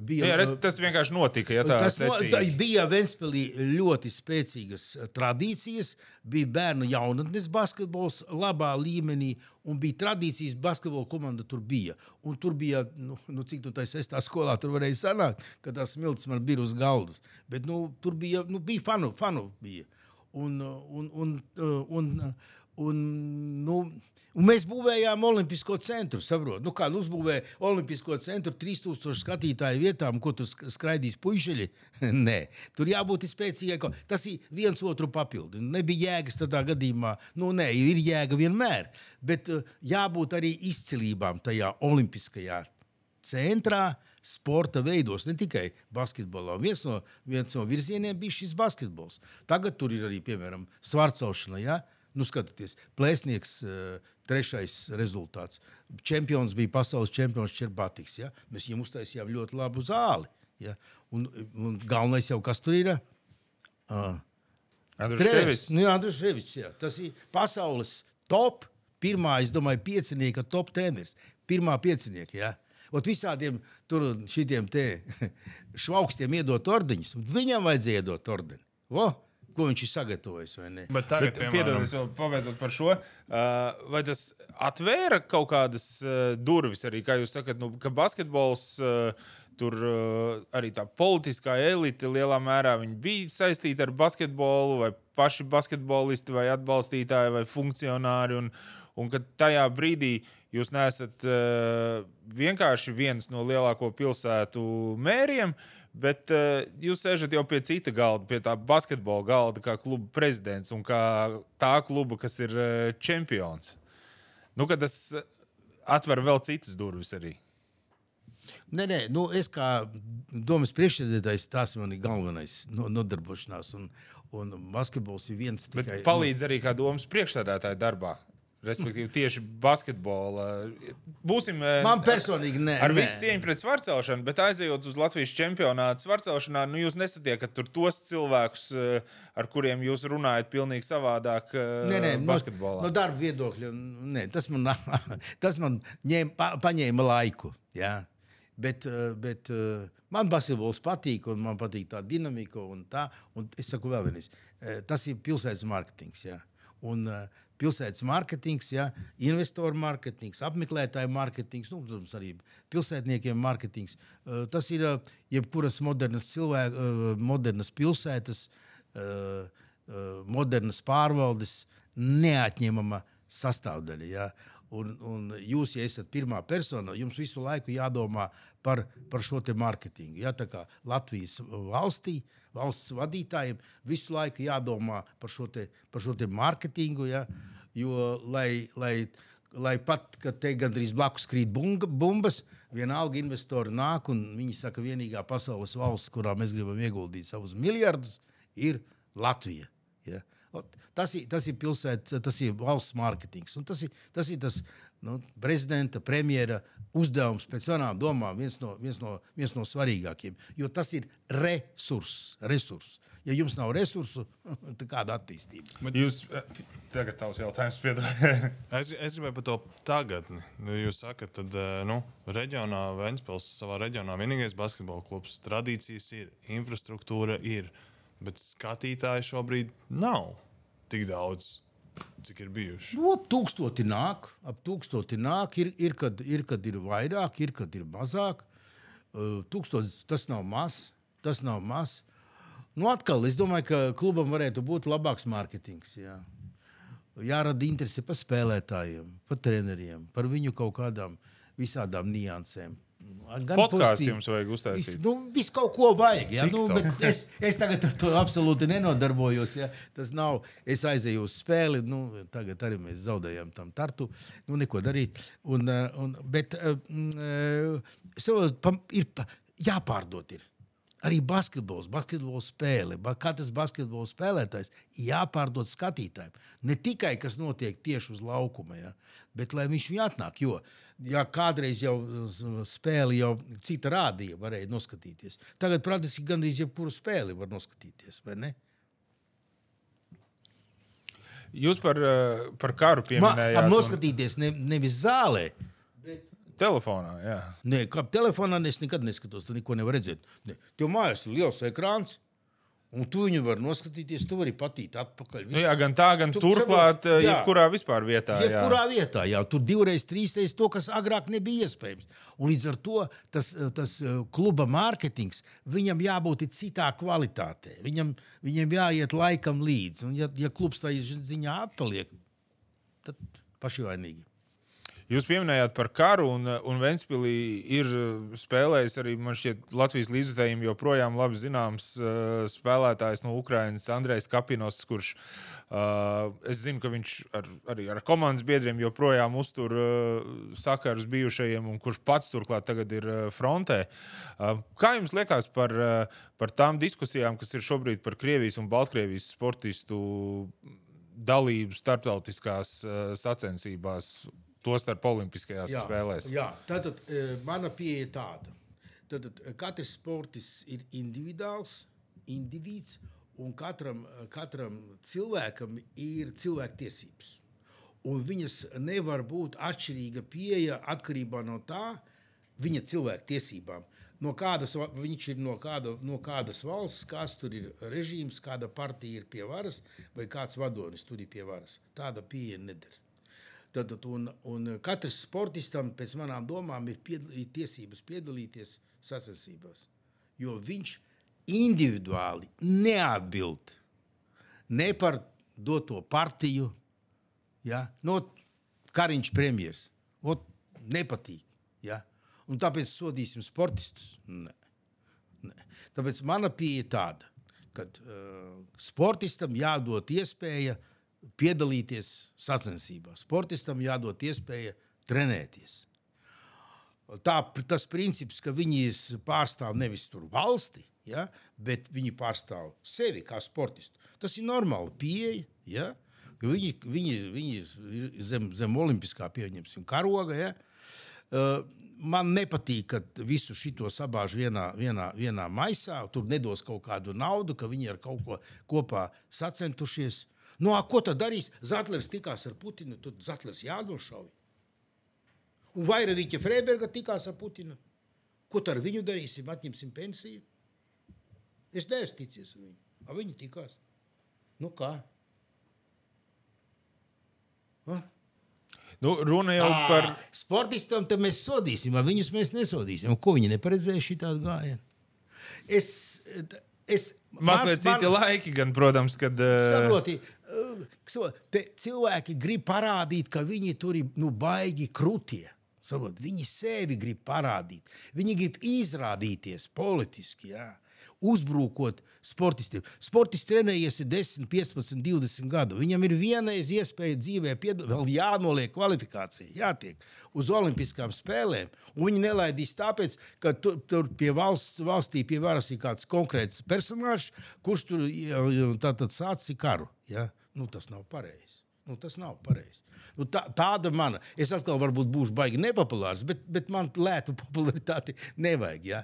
Bija, jā, tas vienkārši notika. Ja tas no, tā bija Vēnspēlī ļoti spēcīgas eh, tradīcijas. Bija bērnu jaunatnes basketbols labā līmenī, un bija tradīcijas basketbola komanda tur bija. Un tur bija, nu, nu cik tu tā sestā skolā tur varēja sanākt, ka tas smilts man bija uz galdas. Bet nu, tur bija, nu, bija fanu, fanu bija. Un, un, un, un, un, un nu, Un mēs būvējām Olimpisko centru. Saprot? Nu, kā nu uzbūvēja Olimpisko centru 3000 skatītāju vietām, ko tur skraidīs puiši? Nē, tur jābūt spēcīgai. Tas ir viens otru papildu. Nebija jēgas tādā gadījumā. Nu, nē, ir jēga vienmēr. Bet uh, jābūt arī izcilībām tajā Olimpiskajā centrā. Sporta veidos, ne tikai basketbolā. Viens no, viens no virzieniem bija šis basketbols. Tagad tur ir arī, piemēram, svarcaušana. Ja? Nu, skatieties, plēsnieks, uh, trešais rezultāts. Čempions bija pasaules čempions Čerbatiks. Ja? Mēs viņam uztaisījām ļoti labu zāli. Ja? Un, un galvenais jau kas tur ir? Uh, Andrus nu, Ševičs. Jā, tas ir pasaules top, pirmā, es domāju, piecinieka top treneris. Pirmā piecinieka. Ja? Ot visādiem tur šitiem te švaukstiem iedot ordeņus. Viņam vajadzēja iedot ordeni. O, ko viņš ir sagatavojis. Bet tagad, Bet, piemēram, piedodies, pabeidzot par šo, vai tas atvēra kaut kādas durvis arī, kā jūs sakat, nu, ka basketbols. Tur uh, arī tā politiskā elite lielā mērā bija saistīta ar basketbolu, vai paši basketbolisti, vai atbalstītāji, vai funkcionāri. Un, un ka tajā brīdī jūs neesat uh, vienkārši viens no lielāko pilsētu mēriem, bet uh, jūs sēžat jau pie cita galda, pie tā basketbola galda, kā kluba prezidents un kā tā kluba, kas ir uh, čempions. Nu, tas atver vēl citas durvis arī. Nē, nē, nu, es kā domas priekšsēdētājs, tas man ir galvenais nodarbošanās. Un, un basketbols ir viens tikai. Bet palīdz arī kā domas priekšsēdētāja darbā. Respektīvi, tieši basketbolā. Būsim. Eh, Man personīgi nē. Ar visu cieņu pret svarcelšanu, bet aizejot uz Latvijas čempionātu svarcelšanā, nu jūs nesatiekat tos cilvēkus, eh, ar kuriem jūs runājat pilnīgi savādāk. Eh, nē, nē, basketbolā. No, no darba viedokļa. Nē, tas man, tas man ņēma, pa, paņēma laiku. Jā. Bet, bet man basketbols patīk, un man patīk tā dinamika. Un tā, un es saku, vēl vienreiz, eh, tas ir pilsētas mārketings. Ja? Un, pilsētas mārketings, ja, investoru mārketings, apmeklētāju mārketings, nu, protams, arī pilsētniekiem mārketings. Tas ir jebkuras modernas, cilvēku, modernas pilsētas, modernas pārvaldes neatņemama sastāvdaļa. Ja un, un jūs, ja esat pirmā persona, jums visu laiku jādomā par, par šo mārketingu. Ja, Latvijas valstī, valsts vadītājiem visu laiku jādomā par šo, te, par šo te mārketingu, ja, jo lai, lai, lai pat, kad te gandrīz blakus krīt bunga, bumbas, vienalga investori nāk un viņi saka, vienīgā pasaules valsts, kurā mēs gribam ieguldīt savus miljardus, ir Latvija. Ja. Tas ir, tas ir pilsētas, tas ir valsts mārketings. Tas ir tas, ir tas nu, prezidenta, premjera uzdevums pēc manām domām, viens no, viens, no, viens no svarīgākajiem. Jo tas ir resurss. Resurs. Ja jums nav resursu, tad kāda attīstība? Bet jūs eh, tagad tavs jautājums es, es gribēju par to tagadni. Nu, jūs sakat, tad eh, nu, reģionā, Ventspils savā reģionā vienīgais basketbola klubs, tradīcijas ir, infrastruktūra ir. Bet skatītāji šobrīd nav tik daudz, cik ir bijuši. Nu, ap tūkstoti nāk, ap tūkstoti nāk. Ir, ir, kad, ir, kad ir vairāk, ir, kad ir mazāk. Tūkstotis tas nav maz. Tas nav maz. Nu, atkal, es domāju, ka klubam varētu būt labāks mārketings. Jā. Jārada interese par spēlētājiem, par treneriem, par viņu kaut kādām visādām niansēm. Podkāstu jums vajag uztaisīt. Vis, nu, visu kaut ko vajag. Ja? Nu, es, es tagad ar to absolūti nenodarbojos. Ja? Tas nav. Es aizēju uz spēli. Nu, tagad arī mēs zaudējām tam tartu. Nu, neko darīt. Un, eh, un, bet uh, ir jāpārdot. Ir. Arī basketbols, basketbola spēle, katrs basketbola spēlētājs jāpārdod skatītājiem. Ne tikai kas notiek tieši uz laukuma, ja, bet lai viņš viņu atnāk. Jo uh, ja kādreiz jau spēli jau cita rādīja, varēja noskatīties. Tagad praktiski gandrīz jebkuru spēli var noskatīties, vai ne? Jūs par, eh, par karu pieminējāt. Man, noskatīties ne, nevis zālē. Bet... Telefonā, jā. Nē, kā telefonā es nekad neskatos, tu neko nevar redzēt. Ne. Tev mājās ir liels ekrāns. Un tu viņu vari noskatīties, tu vari patīt atpakaļ. Nu, jā, gan tā, gan tu, turklāt, jā, jebkurā vispār vietā. Jebkurā jā. vietā, jā. Tur divreiz, trīsreiz to, kas agrāk nebija iespējams. Un līdz ar to tas, tas eh, kluba mārketings, viņam jābūt citā kvalitātē. Viņam, viņam jāiet laikam līdzi. Un ja, ja klubs tā ziņā atpaliek, tad paši vainīgi. Jūs pieminējāt par karu, un, un Ventspīlī ir spēlējis arī šķiet, Latvijas līdzutējiem joprojām labi zināms uh, spēlētājs no Ukrainas, Andrejs Kapinos, kurš uh, es zinu, ka viņš ar, arī ar komandas biedriem joprojām uztur uh, sakarus bijušajiem, un kurš pats turklāt tagad ir frontē. Kā jums liekas par, par tām diskusijām, kas ir šobrīd par Krievijas un Baltkrievijas sportistu dalību starptautiskās sacensībās? Tostarp Olimpiskajās jā, spēlēs. Jā, tātad e, mana pieeja tāda. Tātad e, katrs sports ir individuāls, individs, un katram, e, katram cilvēkam ir cilvēktiesības. Un viņas nevar būt atšķirīga pieeja atkarībā no tā, viņa cilvēktiesībām. no kādas, viņš ir no, kāda, no kādas valsts, kas tur ir režīms, kāda partija ir pie varas, vai kāds vadonis tur ir pie varas. Tāda pieeja nedara. Tad, un, un katrs sportistam, pēc manām domām, ir, piedal, ir tiesības piedalīties sacensībās. Jo viņš individuāli neatbild ne par doto partiju, ja? no Kariņš premjeras. Nepatīk. Ja? Un tāpēc sodīsim sportistus. Nē. Nē. Tāpēc mana pieeja tāda, ka uh, sportistam jādod iespēja piedalīties sacensībās. Sportistam jādod iespēja trenēties. Tā, tas princips, ka viņi pārstāv nevis valsti, ja, bet viņi pārstāv sevi kā sportistu. Tas ir normāli pieeja. Ja. Viņi, viņi, viņi ir zem, zem olimpiskā pieņemsim karoga. Ja. Uh, man nepatīk, ka visu šo sabāž vienā, vienā, vienā maisā. Tur nedos kaut kādu naudu, ka viņi ar kaut ko kopā sacentušies. Nu, a, ko tad darīs? Zetlers tikās ar Putinu, tad Zetlers jānošauj. Un Vairāķa Freiberga tikās ar Putinu. Ko ar viņu darīsim? Atņemsim pensiju. Es neesmu ticies ar viņu. A viņi tikās. Nu kā? Ha? Nu, runa jau à, par. Sportistam tam mēs sodīsim, vai viņus mēs nesodīsim. Ko viņi neparedzēja šī tādu gājienu? Es, es, Mazliet citi man... laiki, gan, protams, kad. Uh... Saproti, te cilvēki grib parādīt, ka viņi tur ir nu, baigi krūtie. Saprot, viņi sevi grib parādīt. Viņi grib izrādīties politiski. Jā uzbrukot sportistiem. Sportists trenējies 10, 15, 20 gadu. Viņam ir vienreiz iespēja dzīvē, vēl jānoliek kvalifikācija, jātiek uz Olimpiskām spēlēm. Viņi nelaidīs tāpēc, ka tur, tur pie valsts, valstī pie varas ir kāds konkrēts personāžs, kurš tur tātad sācis karu. Ja? Nu, tas nav pareizi. Nu, tas nav pareizi. Nu, tā, tāda mana. Es atkal varbūt būšu baigi nepopulārs, bet, bet man lētu popularitāti nevajag. Ja?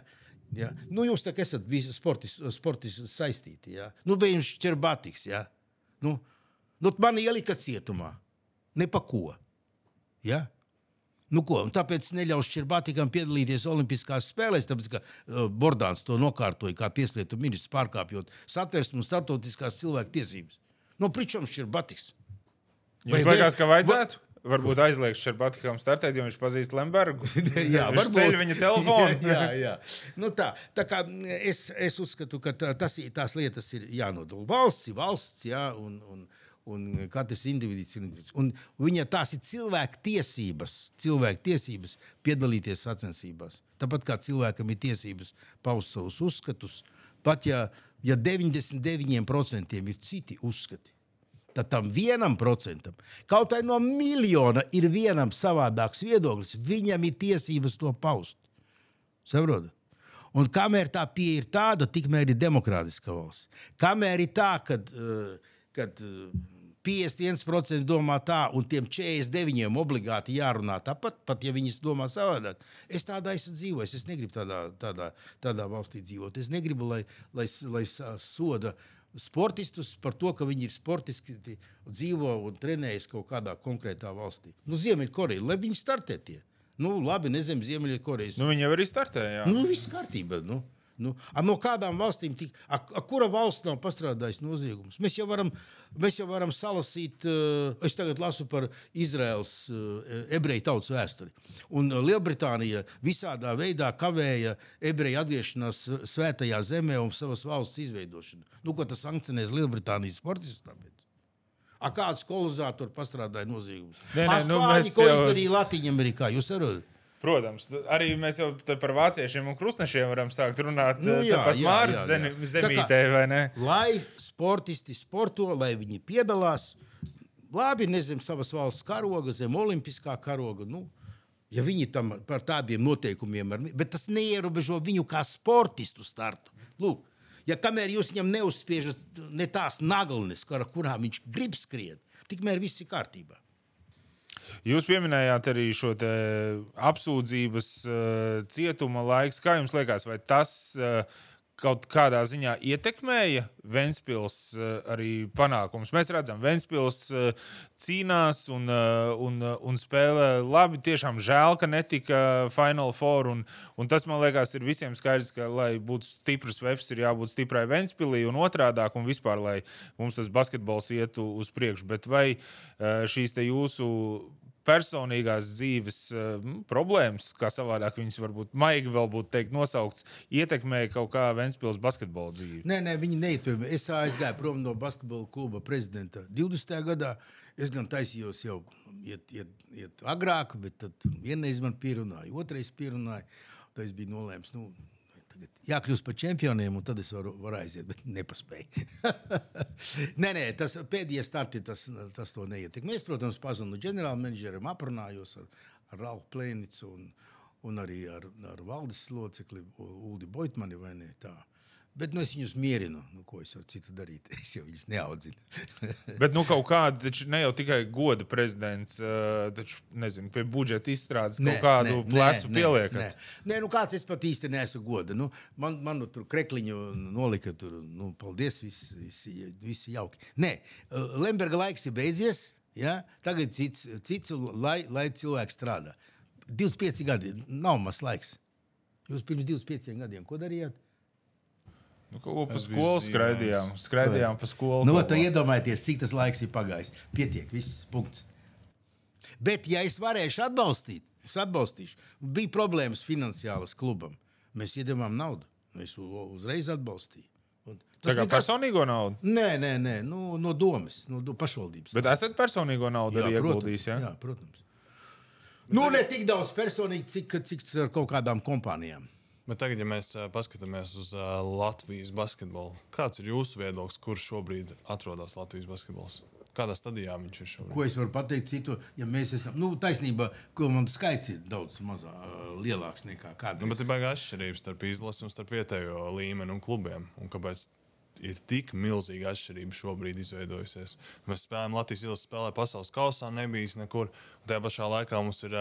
Ja? Nu, jūs tā kā esat visi sportisti sportis saistīti. Ja? Nu, bija jums ķerbatiks. Ja? Nu, nu, man ielika cietumā. Ne pa ko. Ja? Nu, ko, tāpēc neļaus Čerbatikam piedalīties Olimpiskās spēlēs, tāpēc ka uh, Bordāns to nokārtoja kā tieslietu ministrs, pārkāpjot satversmu un starptautiskās cilvēku tiesības. No nu, pričam Čerbatiks. Jums liekas, ka vajadzētu? Varbūt aizliegts Šarbatikam startēt, jo viņš pazīst Lembergu. jā, viņš ceļ viņa telefonu. jā, jā. Nu tā, tā kā es, es uzskatu, ka tā, tas, tās lietas ir jānodala. Valsts ir valsts, jā, un, un, un katrs individuāls ir individuāls. Un viņa tās ir cilvēku tiesības, cilvēku tiesības piedalīties sacensībās. Tāpat kā cilvēkam ir tiesības paust savus uzskatus, pat ja, ja 99% ir citi uzskati tad tam vienam procentam, kaut arī no miljona, ir vienam savādāks viedoklis. Viņam ir tiesības to paust. Saprotat? Un kamēr tā pieeja ir tāda, tikmēr ir demokrātiska valsts. Kamēr ir tā, kad, eh, kad 51% eh, domā tā, un tiem 49% obligāti jārunā tāpat, pat ja viņi domā savādāk. Es tādā esmu dzīvojis. Es negribu tādā, tādā, tādā valstī dzīvot. Es negribu, lai, lai, lai soda sportistus par to, ka viņi ir sportiski dzīvo un trenējas kaut kādā konkrētā valstī. Nu, Ziemeļkoreja, lai viņi startē tie. Nu, labi, nezinu, Ziemeļkorejas. Nu, viņi jau arī startēja. Nu, viss kārtībā. Nu. Nu, no kādām valstīm, tik, a, a, kura valsts nav pastrādājusi noziegumus? Mēs jau varam, mēs jau varam salasīt, uh, es tagad lasu par Izraels uh, ebreju tautas vēsturi. Un uh, Lielbritānija visādā veidā kavēja ebreju atgriešanās svētajā zemē un savas valsts izveidošanu. Nu, ko tas sankcionēs Lielbritānijas sportistus? A kāds kolonizators pastrādāja noziegumus? Nē, nē, nu, mēs jau... ko izdarīja Latvijā, Amerikā. Jūs saprotat? Protams, arī mēs jau par vāciešiem un krustnešiem varam sākt runāt. Nu, jā, tāpat Mārcis zem, zemītē, vai ne? Lai sportisti sporto, lai viņi piedalās, labi, nezem savas valsts karoga, zem olimpiskā karoga. Nu, ja viņi tam par tādiem noteikumiem, ar, bet tas neierobežo viņu kā sportistu startu. Lūk, ja kamēr jūs viņam neuzspiežat ne tās naglnes, ar kurām viņš grib skriet, tikmēr viss ir kārtībā. Jūs pieminējāt arī šo apsūdzības uh, cietuma laiku. Kā jums liekas, vai tas, uh, kaut kādā ziņā ietekmēja Vēnspils uh, arī panākums. Mēs redzam, Vēnspils uh, cīnās un, uh, un, un spēlē labi. Tiešām žēl, ka netika Final Four. Un, un tas man liekas, ir visiem skaidrs, ka, lai būtu stiprs webs, ir jābūt stiprai Vēnspilī un otrādāk, un vispār, lai mums tas basketbols ietu uz priekšu. Bet vai šīs jūsu personīgās dzīves uh, problēmas, kā savādāk viņas varbūt maigi vēl būtu teikt, nosaukts, ietekmēja kaut kā Vēnspils basketbola dzīvi? Nē, nē, viņi neietekmēja. Es aizgāju prom no basketbola kluba prezidenta 20. gadā. Es gan taisījos jau iet, iet, iet agrāk, bet tad vienreiz man pierunāja, otrais pierunāja. Tad es biju nolēmis, nu, tagad jākļūst par čempioniem, un tad es varu, varu aiziet, bet nepaspēju. nē, nē, tas pēdējie starti tas, tas to neietekmē. Es, protams, pazinu ģenerālmenedžerim, aprunājos ar, ar Ralfu Plēnicu un, un arī ar, ar valdes locekli Uldi Boitmani vai ne tā. Bet nu, es viņus mierinu. Nu, ko es jau citu darītu? Es jau viņus neaudzinu. Bet nu, kaut kāda, taču ne jau tikai goda prezidents, taču nezinu, pie budžeta izstrādes kaut nē, kādu nē, plecu nē, pieliekat. Nē, nē nu, kāds es pat īsti neesmu goda. Nu, man, man nu, tur krekliņu nolika, tur, nu, paldies, viss, viss, viss jauki. Nē, Lemberga laiks ir beidzies. Ja? Tagad cits, cits lai, lai cilvēks strādā. 25 gadi nav maz laiks. Jūs pirms 25 gadiem ko darījāt? Nu, ko pa skolu skraidījām? Skraidījām pa skolu. Nu, tad iedomājieties, cik tas laiks ir pagājis. Pietiek, viss punkts. Bet, ja es varēšu atbalstīt, es atbalstīšu. Bija problēmas finansiālas klubam. Mēs iedavām naudu. Es uzreiz atbalstīju. Tā kā nekas... personīgo naudu? Nē, nē, nē nu, no domas, no do pašvaldības. Bet esat personīgo naudu jā, arī ieguldījis? Ja? Jā, protams. Nu, ne tik daudz personīgi, cik, cik ar kaut kādām kompānijām. Bet tagad, ja mēs paskatāmies uz Latvijas basketbolu, kāds ir jūsu viedoklis, kurš šobrīd atrodas Latvijas basketbols? Kādā stadijā viņš ir šobrīd? Ko es varu pateikt citu, ja mēs esam, nu, taisnība, ka mums skaits ir daudz mazā, lielāks nekā kādreiz. Nu, bet ir baigā atšķirības starp izlasi un starp vietējo līmeni un klubiem. Un kāpēc ir tik milzīga atšķirība šobrīd izveidojusies. Mēs spēlējam Latvijas izlases spēlē pasaules kausā, nebijis nekur. Tajā pašā laikā mums ir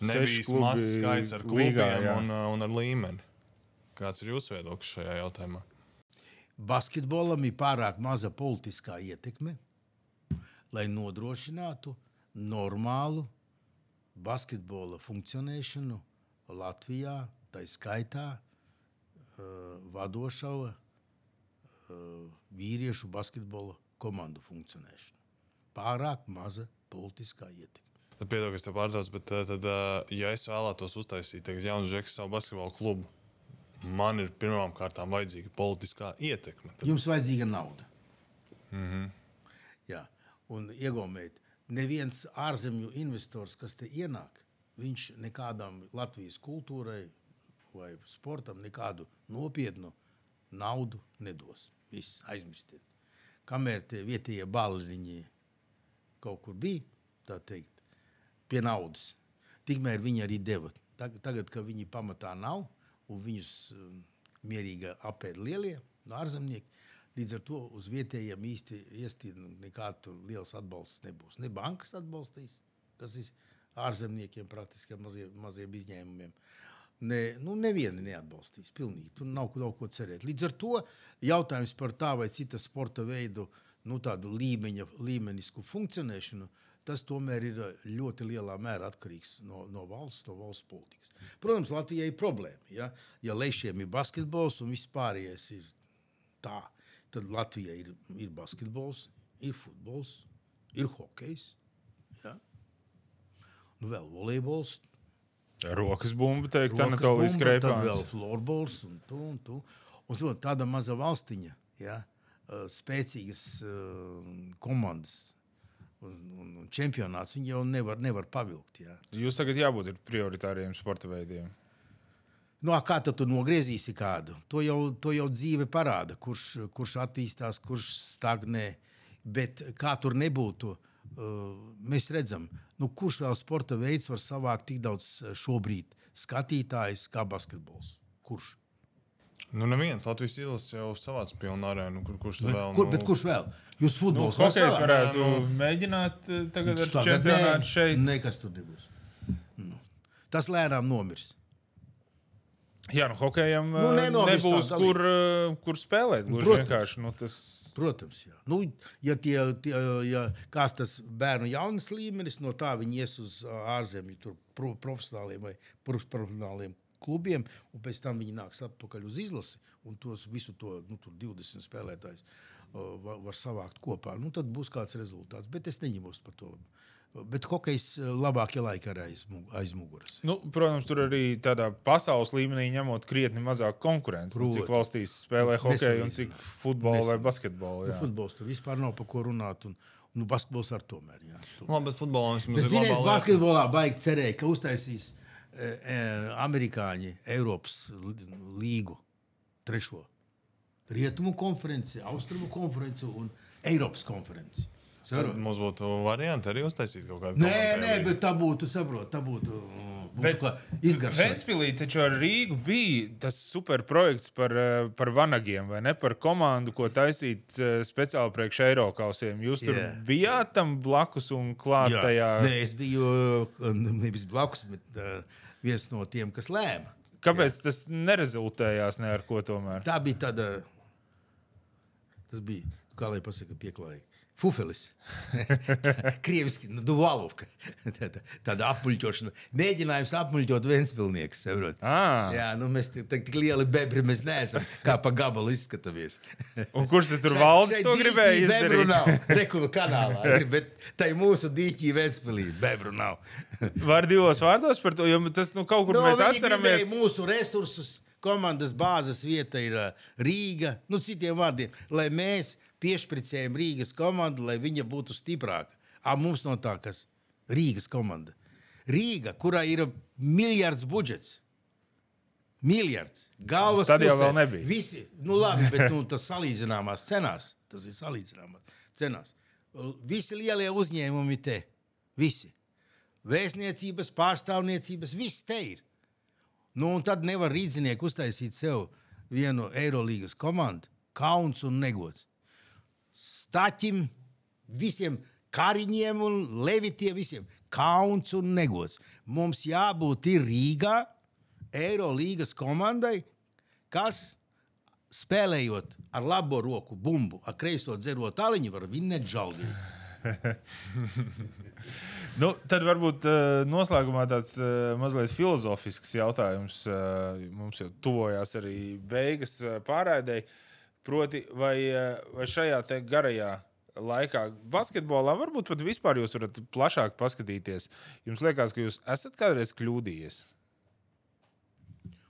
nebijis mazs skaits ar klubiem līgā, un, un ar līmeni. Kāds ir jūsu viedoklis šajā jautājumā? Basketbolam ir pārāk maza politiskā ietekme, lai nodrošinātu normālu basketbola funkcionēšanu Latvijā, tā skaitā uh, vadošā uh, vīriešu basketbola komandu funkcionēšanu. Pārāk maza politiskā ietekme. Tad piedod, ka es te pārtraucu, bet uh, tad, ja es vēlētos uztaisīt jaunu žeku savu basketbola klubu, man ir pirmām kārtām vajadzīga politiskā ietekme. Tad... Jums vajadzīga nauda. Mm -hmm. Jā, un iegaumēt, neviens ārzemju investors, kas te ienāk, viņš nekādam Latvijas kultūrai vai sportam nekādu nopietnu naudu nedos. Viss aizmirstiet. Kamēr tie vietējie balziņi kaut kur bija, tā teikt, pie naudas, tikmēr viņi arī deva. Tagad, tagad kad viņi pamatā nav, un viņus um, mierīgi apēd lielie ārzemnieki. Līdz ar to uz vietējiem īsti iestīt nekādu liels atbalsts nebūs. Ne bankas atbalstīs, kas ir ārzemniekiem praktiski mazie, maziem izņēmumiem. Ne, nu, nevienu neatbalstīs. Pilnīgi. Tur nav ko, ko cerēt. Līdz ar to jautājums par tā vai cita sporta veidu, nu, līmeņa, līmenisku funkcionēšanu, tas tomēr ir ļoti lielā mērā atkarīgs no, no valsts, no valsts politikas. Protams, Latvijai ir problēma. Ja, ja Leišiem ir basketbols un viss pārējais ir tā, tad Latvijai ir, ir basketbols, ir futbols, ir hokejs. Ja. Nu, vēl volejbols. Rokas bumba, teikt, Anatolijas Kreipāns. Tad vēl florbols un tu, un tu. Un, un tāda maza valstiņa, ja, spēcīgas uh, komandas un, un, un čempionāts viņi jau nevar, nevar pavilkt. Jā. Jūs tagad jābūt prioritāriem sporta veidiem. Nu, kā tu nogriezīsi kādu? To jau, to jau dzīve parāda, kurš, kurš attīstās, kurš stagnē. Bet kā tur nebūtu, mēs redzam, nu, kurš vēl sporta veids var savākt tik daudz šobrīd skatītājus kā basketbols. Kurš? Nu, neviens Latvijas izlases jau savāds pilnu arēnu, kur, kurš bet, vēl. Kur, nu... Bet kurš vēl? Jūs futbols nu, hokejs varētu nu, mēģināt eh, tagad ar čempionātu ne, šeit. Nekas tur nebūs. Nu. Tas lēnām nomirs. Jā, nu, hokejam nu, nebūs, kur, kur spēlēt. Protams, nu, tas... protams jā. Nu, ja tie, tie, ja kāds tas bērnu jaunas līmenis, no tā viņi ies uz ārzemju, tur profesionāliem vai profesionāliem klubiem, un pēc tam viņi nāks atpakaļ uz izlasi, un tos visu to nu, 20 spēlētājus var, var savākt kopā. Nu, tad būs kāds rezultāts, bet es neņemos par to. Bet hokejs labākie laiki ir aiz, muguras. Nu, protams, tur arī tādā pasaules līmenī ņemot krietni mazāk konkurences. Nu, cik valstīs spēlē hokeju un cik futbolu vai basketbolu. Nu, futbols tur vispār nav par ko runāt. Un, Nu, basketbols ar tomēr. Jā. Labi, bet futbolā mums ir. Es basketbolā baigi cerēju, ka uztaisīs amerikāņi Eiropas līgu trešo. Rietumu konferenci, Austrumu konferenci un Eiropas konferenci. Tad mums būtu varianti arī uztaisīt kaut kādu. Nē, nē, bet tā būtu, saprot, tā būtu. Ventspīlī taču ar Rīgu bija tas superprojekts par, eh, par vanagiem, vai ne? Par komandu, ko taisīt eh, speciāli priekš Eiropausiem. Jūs tur yeah. bijāt tam blakus un klāt Jā. tajā? Nē, es biju nevis blakus, bet uh, viens no tiem, kas lēma. Kāpēc Jā. tas nerezultējās ne ar ko tomēr? Tā bija tāda, tas bija, kā lai pasaka, pieklājīgi. Fufelis. Krieviski, nu, duvalovka. tāda, tāda apmuļķošana. Mēģinājums apmuļķot Vēnspilnieku. Ah. Jā, nu mēs tik, tik lieli bebri mēs neesam, kā pa gabalu izskatāmies. Un kurš te tur valsts to gribēja izdarīt? Bebru nav. Rekuva kanālā. Ir, bet tai mūsu dīķī Vēnspilī bebru nav. Var divos vārdos par to, jo tas nu, kaut kur no, mēs atceramies. Mūsu resursus, komandas bāzes vieta ir Rīga. Nu, citiem vārdiem, lai mēs piešpricējam Rīgas komandu, lai viņa būtu stiprāka. A, mums no tā, kas Rīgas komanda. Rīga, kurā ir miljards budžets. Miljards. Galvas Tad jau pusē. nebija. Visi, nu labi, bet nu, tas salīdzināmās cenās. Tas ir salīdzināmās cenās. Visi lielie uzņēmumi te. Visi. Vēstniecības, pārstāvniecības, viss te ir. Nu, un tad nevar rīznieki uztaisīt sev vienu Eirolandes komandu. Kauns un negods. Staķim, visiem kariņiem un levitiem, visiem kauns un negods. Mums jābūt Rīgā, Eirolandes komandai, kas spēlējot ar labo roku bumbu, ar kreiso dzerot tāliņu, var vinnēt žēlīgi. nu, tad varbūt uh, noslēgumā tāds uh, mazliet filozofisks jautājums. Uh, mums jau tuvojās arī beigas pārādēji. Uh, Proti, vai, eh, vai šajā garajā laikā, basketbolā, varbūt pat vispār jūs varat plašāk paskatīties. Jums liekas, ka jūs esat kādreiz kļūdījies?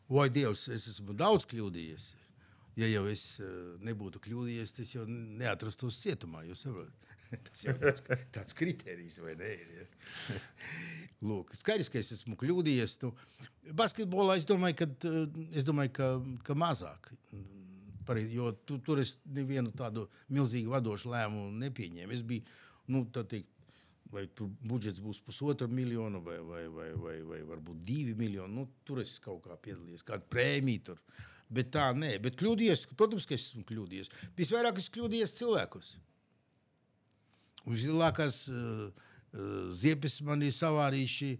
Vai Dievs, es esmu daudz kļūdījies. Ja jau es eh, nebūtu kļūdījies, tas jau neatrastos cietumā. Tas jau tāds, tāds kriterijs, vai ne? Ja? Lūk, skaidrs, ka es esmu kļūdījies. Nu, basketbolā es domāju, ka, eh, es domāju, ka, ka mazāk pareizi, jo tu, tur es nevienu tādu milzīgu vadošu lēmumu nepieņēmu. Es biju, nu, tā teikt, vai budžets būs pusotra miljona vai, vai, vai, vai, vai varbūt divi miljoni. Nu, tur es kaut kā piedalījos, kāda prēmija tur. Bet tā nē, bet kļūdījies, protams, ka es esmu kļūdījies. Visvairāk es kļūdījies cilvēkos. Un vislielākās uh, uh, ziepes man ir savārījuši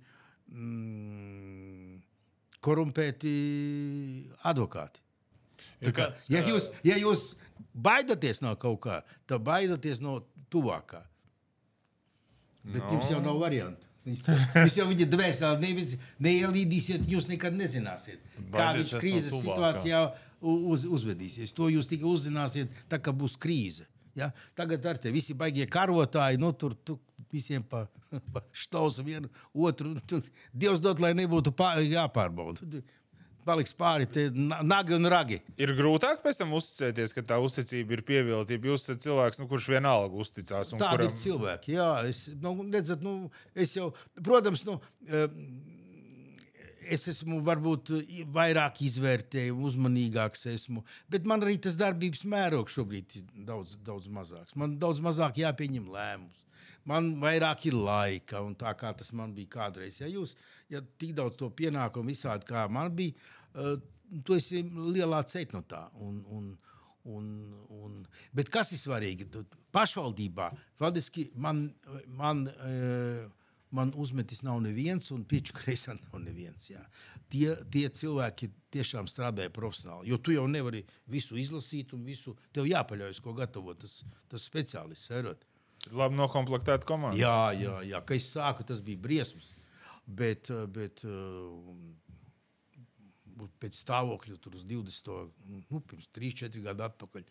mm, korumpēti advokāti. Ja, kāds, ja, jūs, ja jūs baidaties no kaut kā, tad baidaties no tuvākā. Bet no. jums jau nav variantu. Jūs jau viņa dvēselē nevis, neielīdīsiet, jūs nekad nezināsiet, Baidiet kā viņš krīzes no situācijā uz, uzvedīsies. To jūs tikai uzzināsiet, tā, kad būs krīze. Ja? Tagad ar te visi baigie karotāji, nu tur tu, visiem pa, pa štaus vienu otru. Tu, Dievs dod, lai nebūtu pār, jāpārbauda paliks pāri nagi un ragi. Ir grūtāk pēc tam uzticēties, ka tā uzticība ir pievilta. Ja jūs esat cilvēks, nu, kurš vienalga uzticās. Tādi kuram... ir cilvēki. Jā, es, nu, redzat, nu, es jau, protams, nu, es esmu varbūt vairāk izvērtējis, uzmanīgāks esmu. Bet man arī tas darbības mērogs šobrīd ir daudz, daudz mazāks. Man daudz mazāk jāpieņem lēmums. Man vairāk ir laika, un tā kā tas man bija kādreiz. Ja jūs ja tik daudz to pienākumu visādi, kā man bija, tu esi lielā ceļā no tā. Un, un, un, un, bet kas ir svarīgi? Pašvaldībā faktiski man, man uh, man uzmetis nav neviens, un pieču kreisā nav neviens. Jā. Tie, tie cilvēki tiešām strādāja profesionāli. Jo tu jau nevari visu izlasīt, un visu tev jāpaļaujas, ko gatavot tas, tas speciālists. Sērot. Labi noklāpēta komanda. Jā, jā, jā. Kad es sāku, tas bija briesmas. Bet, bet pēc stāvokļa tur uz 20, nu, pirms 3, 4 gadu atpakaļ,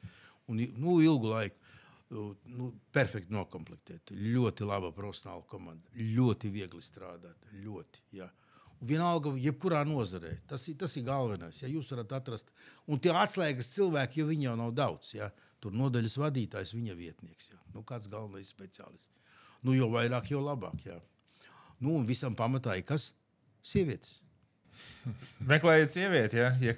un nu, ilgu laiku nu, perfekti noklāpēta. Ļoti laba profesionāla komanda. Ļoti viegli strādāt. Ļoti, jā. Vienalga, jebkurā nozarē. Tas ir, tas ir galvenais. Ja jūs varat atrast, un tie atslēgas cilvēki, jo viņi jau nav daudz. Ja? Tur nodaļas vadītājs, viņa vietnieks. Ja? Nu, kāds galvenais speciālists? Nu, jo vairāk, jo labāk. Ja? Nu, un visam pamatā ir kas? Sievietes. Meklējiet sievieti, ja? ja.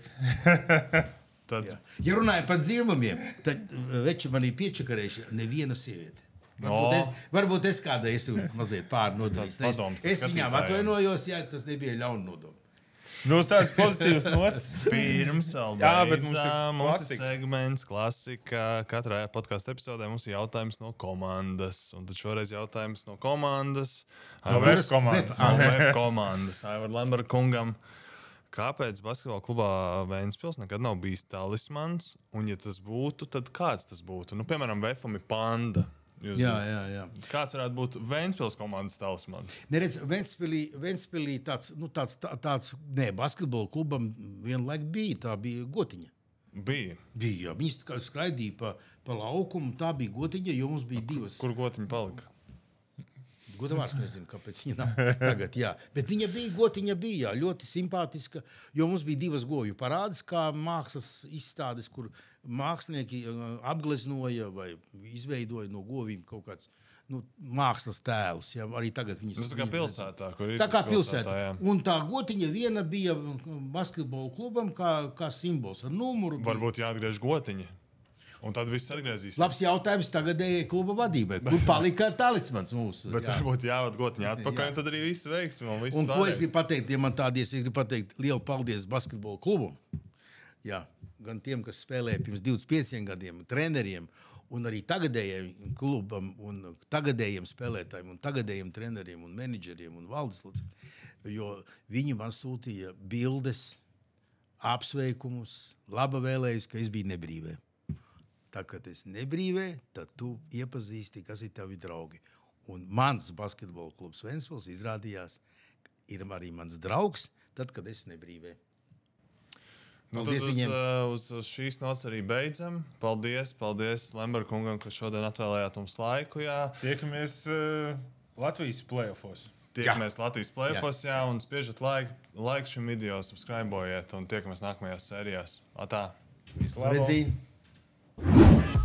Tad... Ja. ja runājam par dzīvumiem, tad uh, veči man ir piečakarējuši neviena sieviete. Varbūt, no. es, varbūt es kādai esmu mazliet pārnodojis. Es, es viņām atvainojos, ja tas nebija nodoma. Nu, uz tādas pozitīvas nots. Pirms tam Jā, bet mums ir, mums ir segments, klasika. Katrā podkāstu epizodē mums ir jautājums no komandas. Un tad šoreiz jautājums no komandas. No VF komandas. No VF komandas. Aivar Lemberga kungam. Kāpēc basketbola klubā Vēnspils nekad nav bijis talismans? Un, ja tas būtu, tad kāds tas būtu? Nu, piemēram, Vēfam ir panda. Jūs jā, jā, jā. Kāds varētu būt Vēnspils komandas talismans? Neredz, Vēnspilī, Vēnspilī tāds, nu, tāds, tā, tāds, nē, basketbola klubam vienlaik bija, tā bija gotiņa. Bija. Bija, jā. Viņi skraidīja pa, pa laukumu, tā bija gotiņa, jo mums bija divas. Kur gotiņa palika? Gudavārs nezinu, kāpēc viņa nav tagad. Jā. Bet viņa bija gotiņa, bija jā, ļoti simpātiska. Jo mums bija divas govju parādes, kā mākslas izstādes, kur mākslinieki uh, apgleznoja vai izveidoja no govīm kaut kāds. Nu, mākslas tēlus. Ja, arī tagad viņas ir. Nu, tā kā pilsētā, kur ir. Tā kā pilsētā. Jā. Un tā gotiņa viena bija basketbola klubam kā, kā simbols ar numuru. Varbūt jāatgriež gotiņa. Un tad viss atgriezīsies. Labs jautājums tagadējai kluba vadībai. Kur palika talismans mūsu? Bet jā. varbūt jāved gotiņā atpakaļ, un tad arī viss veiksmi. Un, un ko es gribu pateikt, ja man tādies, es gribu pateikt lielu paldies basketbola klubam. Jā, gan tiem, kas spēlēja pirms 25 gadiem, treneriem, un arī tagadējiem klubam, un tagadējiem spēlētājiem, un tagadējiem treneriem, un menedžeriem un valdes locekļiem. Jo viņi man sūtīja bildes, apsveikumus, laba vēlējas, ka es biju nebrīvē. Tā kā es nebrīvē, tad tu iepazīsti, kas ir tavi draugi. Un mans basketbola klubs Vēnspils izrādījās, ir arī mans draugs, tad, kad es nebrīvē. Nu, tad uz, viņiem. uz, uz šīs nots arī beidzam. Paldies, paldies Lemberkungam, ka šodien atvēlējāt mums laiku. Jā. Tiekamies uh, Latvijas plēsofos. Tiekamies jā. Latvijas plēsofos, jā. jā, un spiežat laiku like šim video, subscribējiet un tiekamies nākamajās sērijās. Atā! Vislabāk! you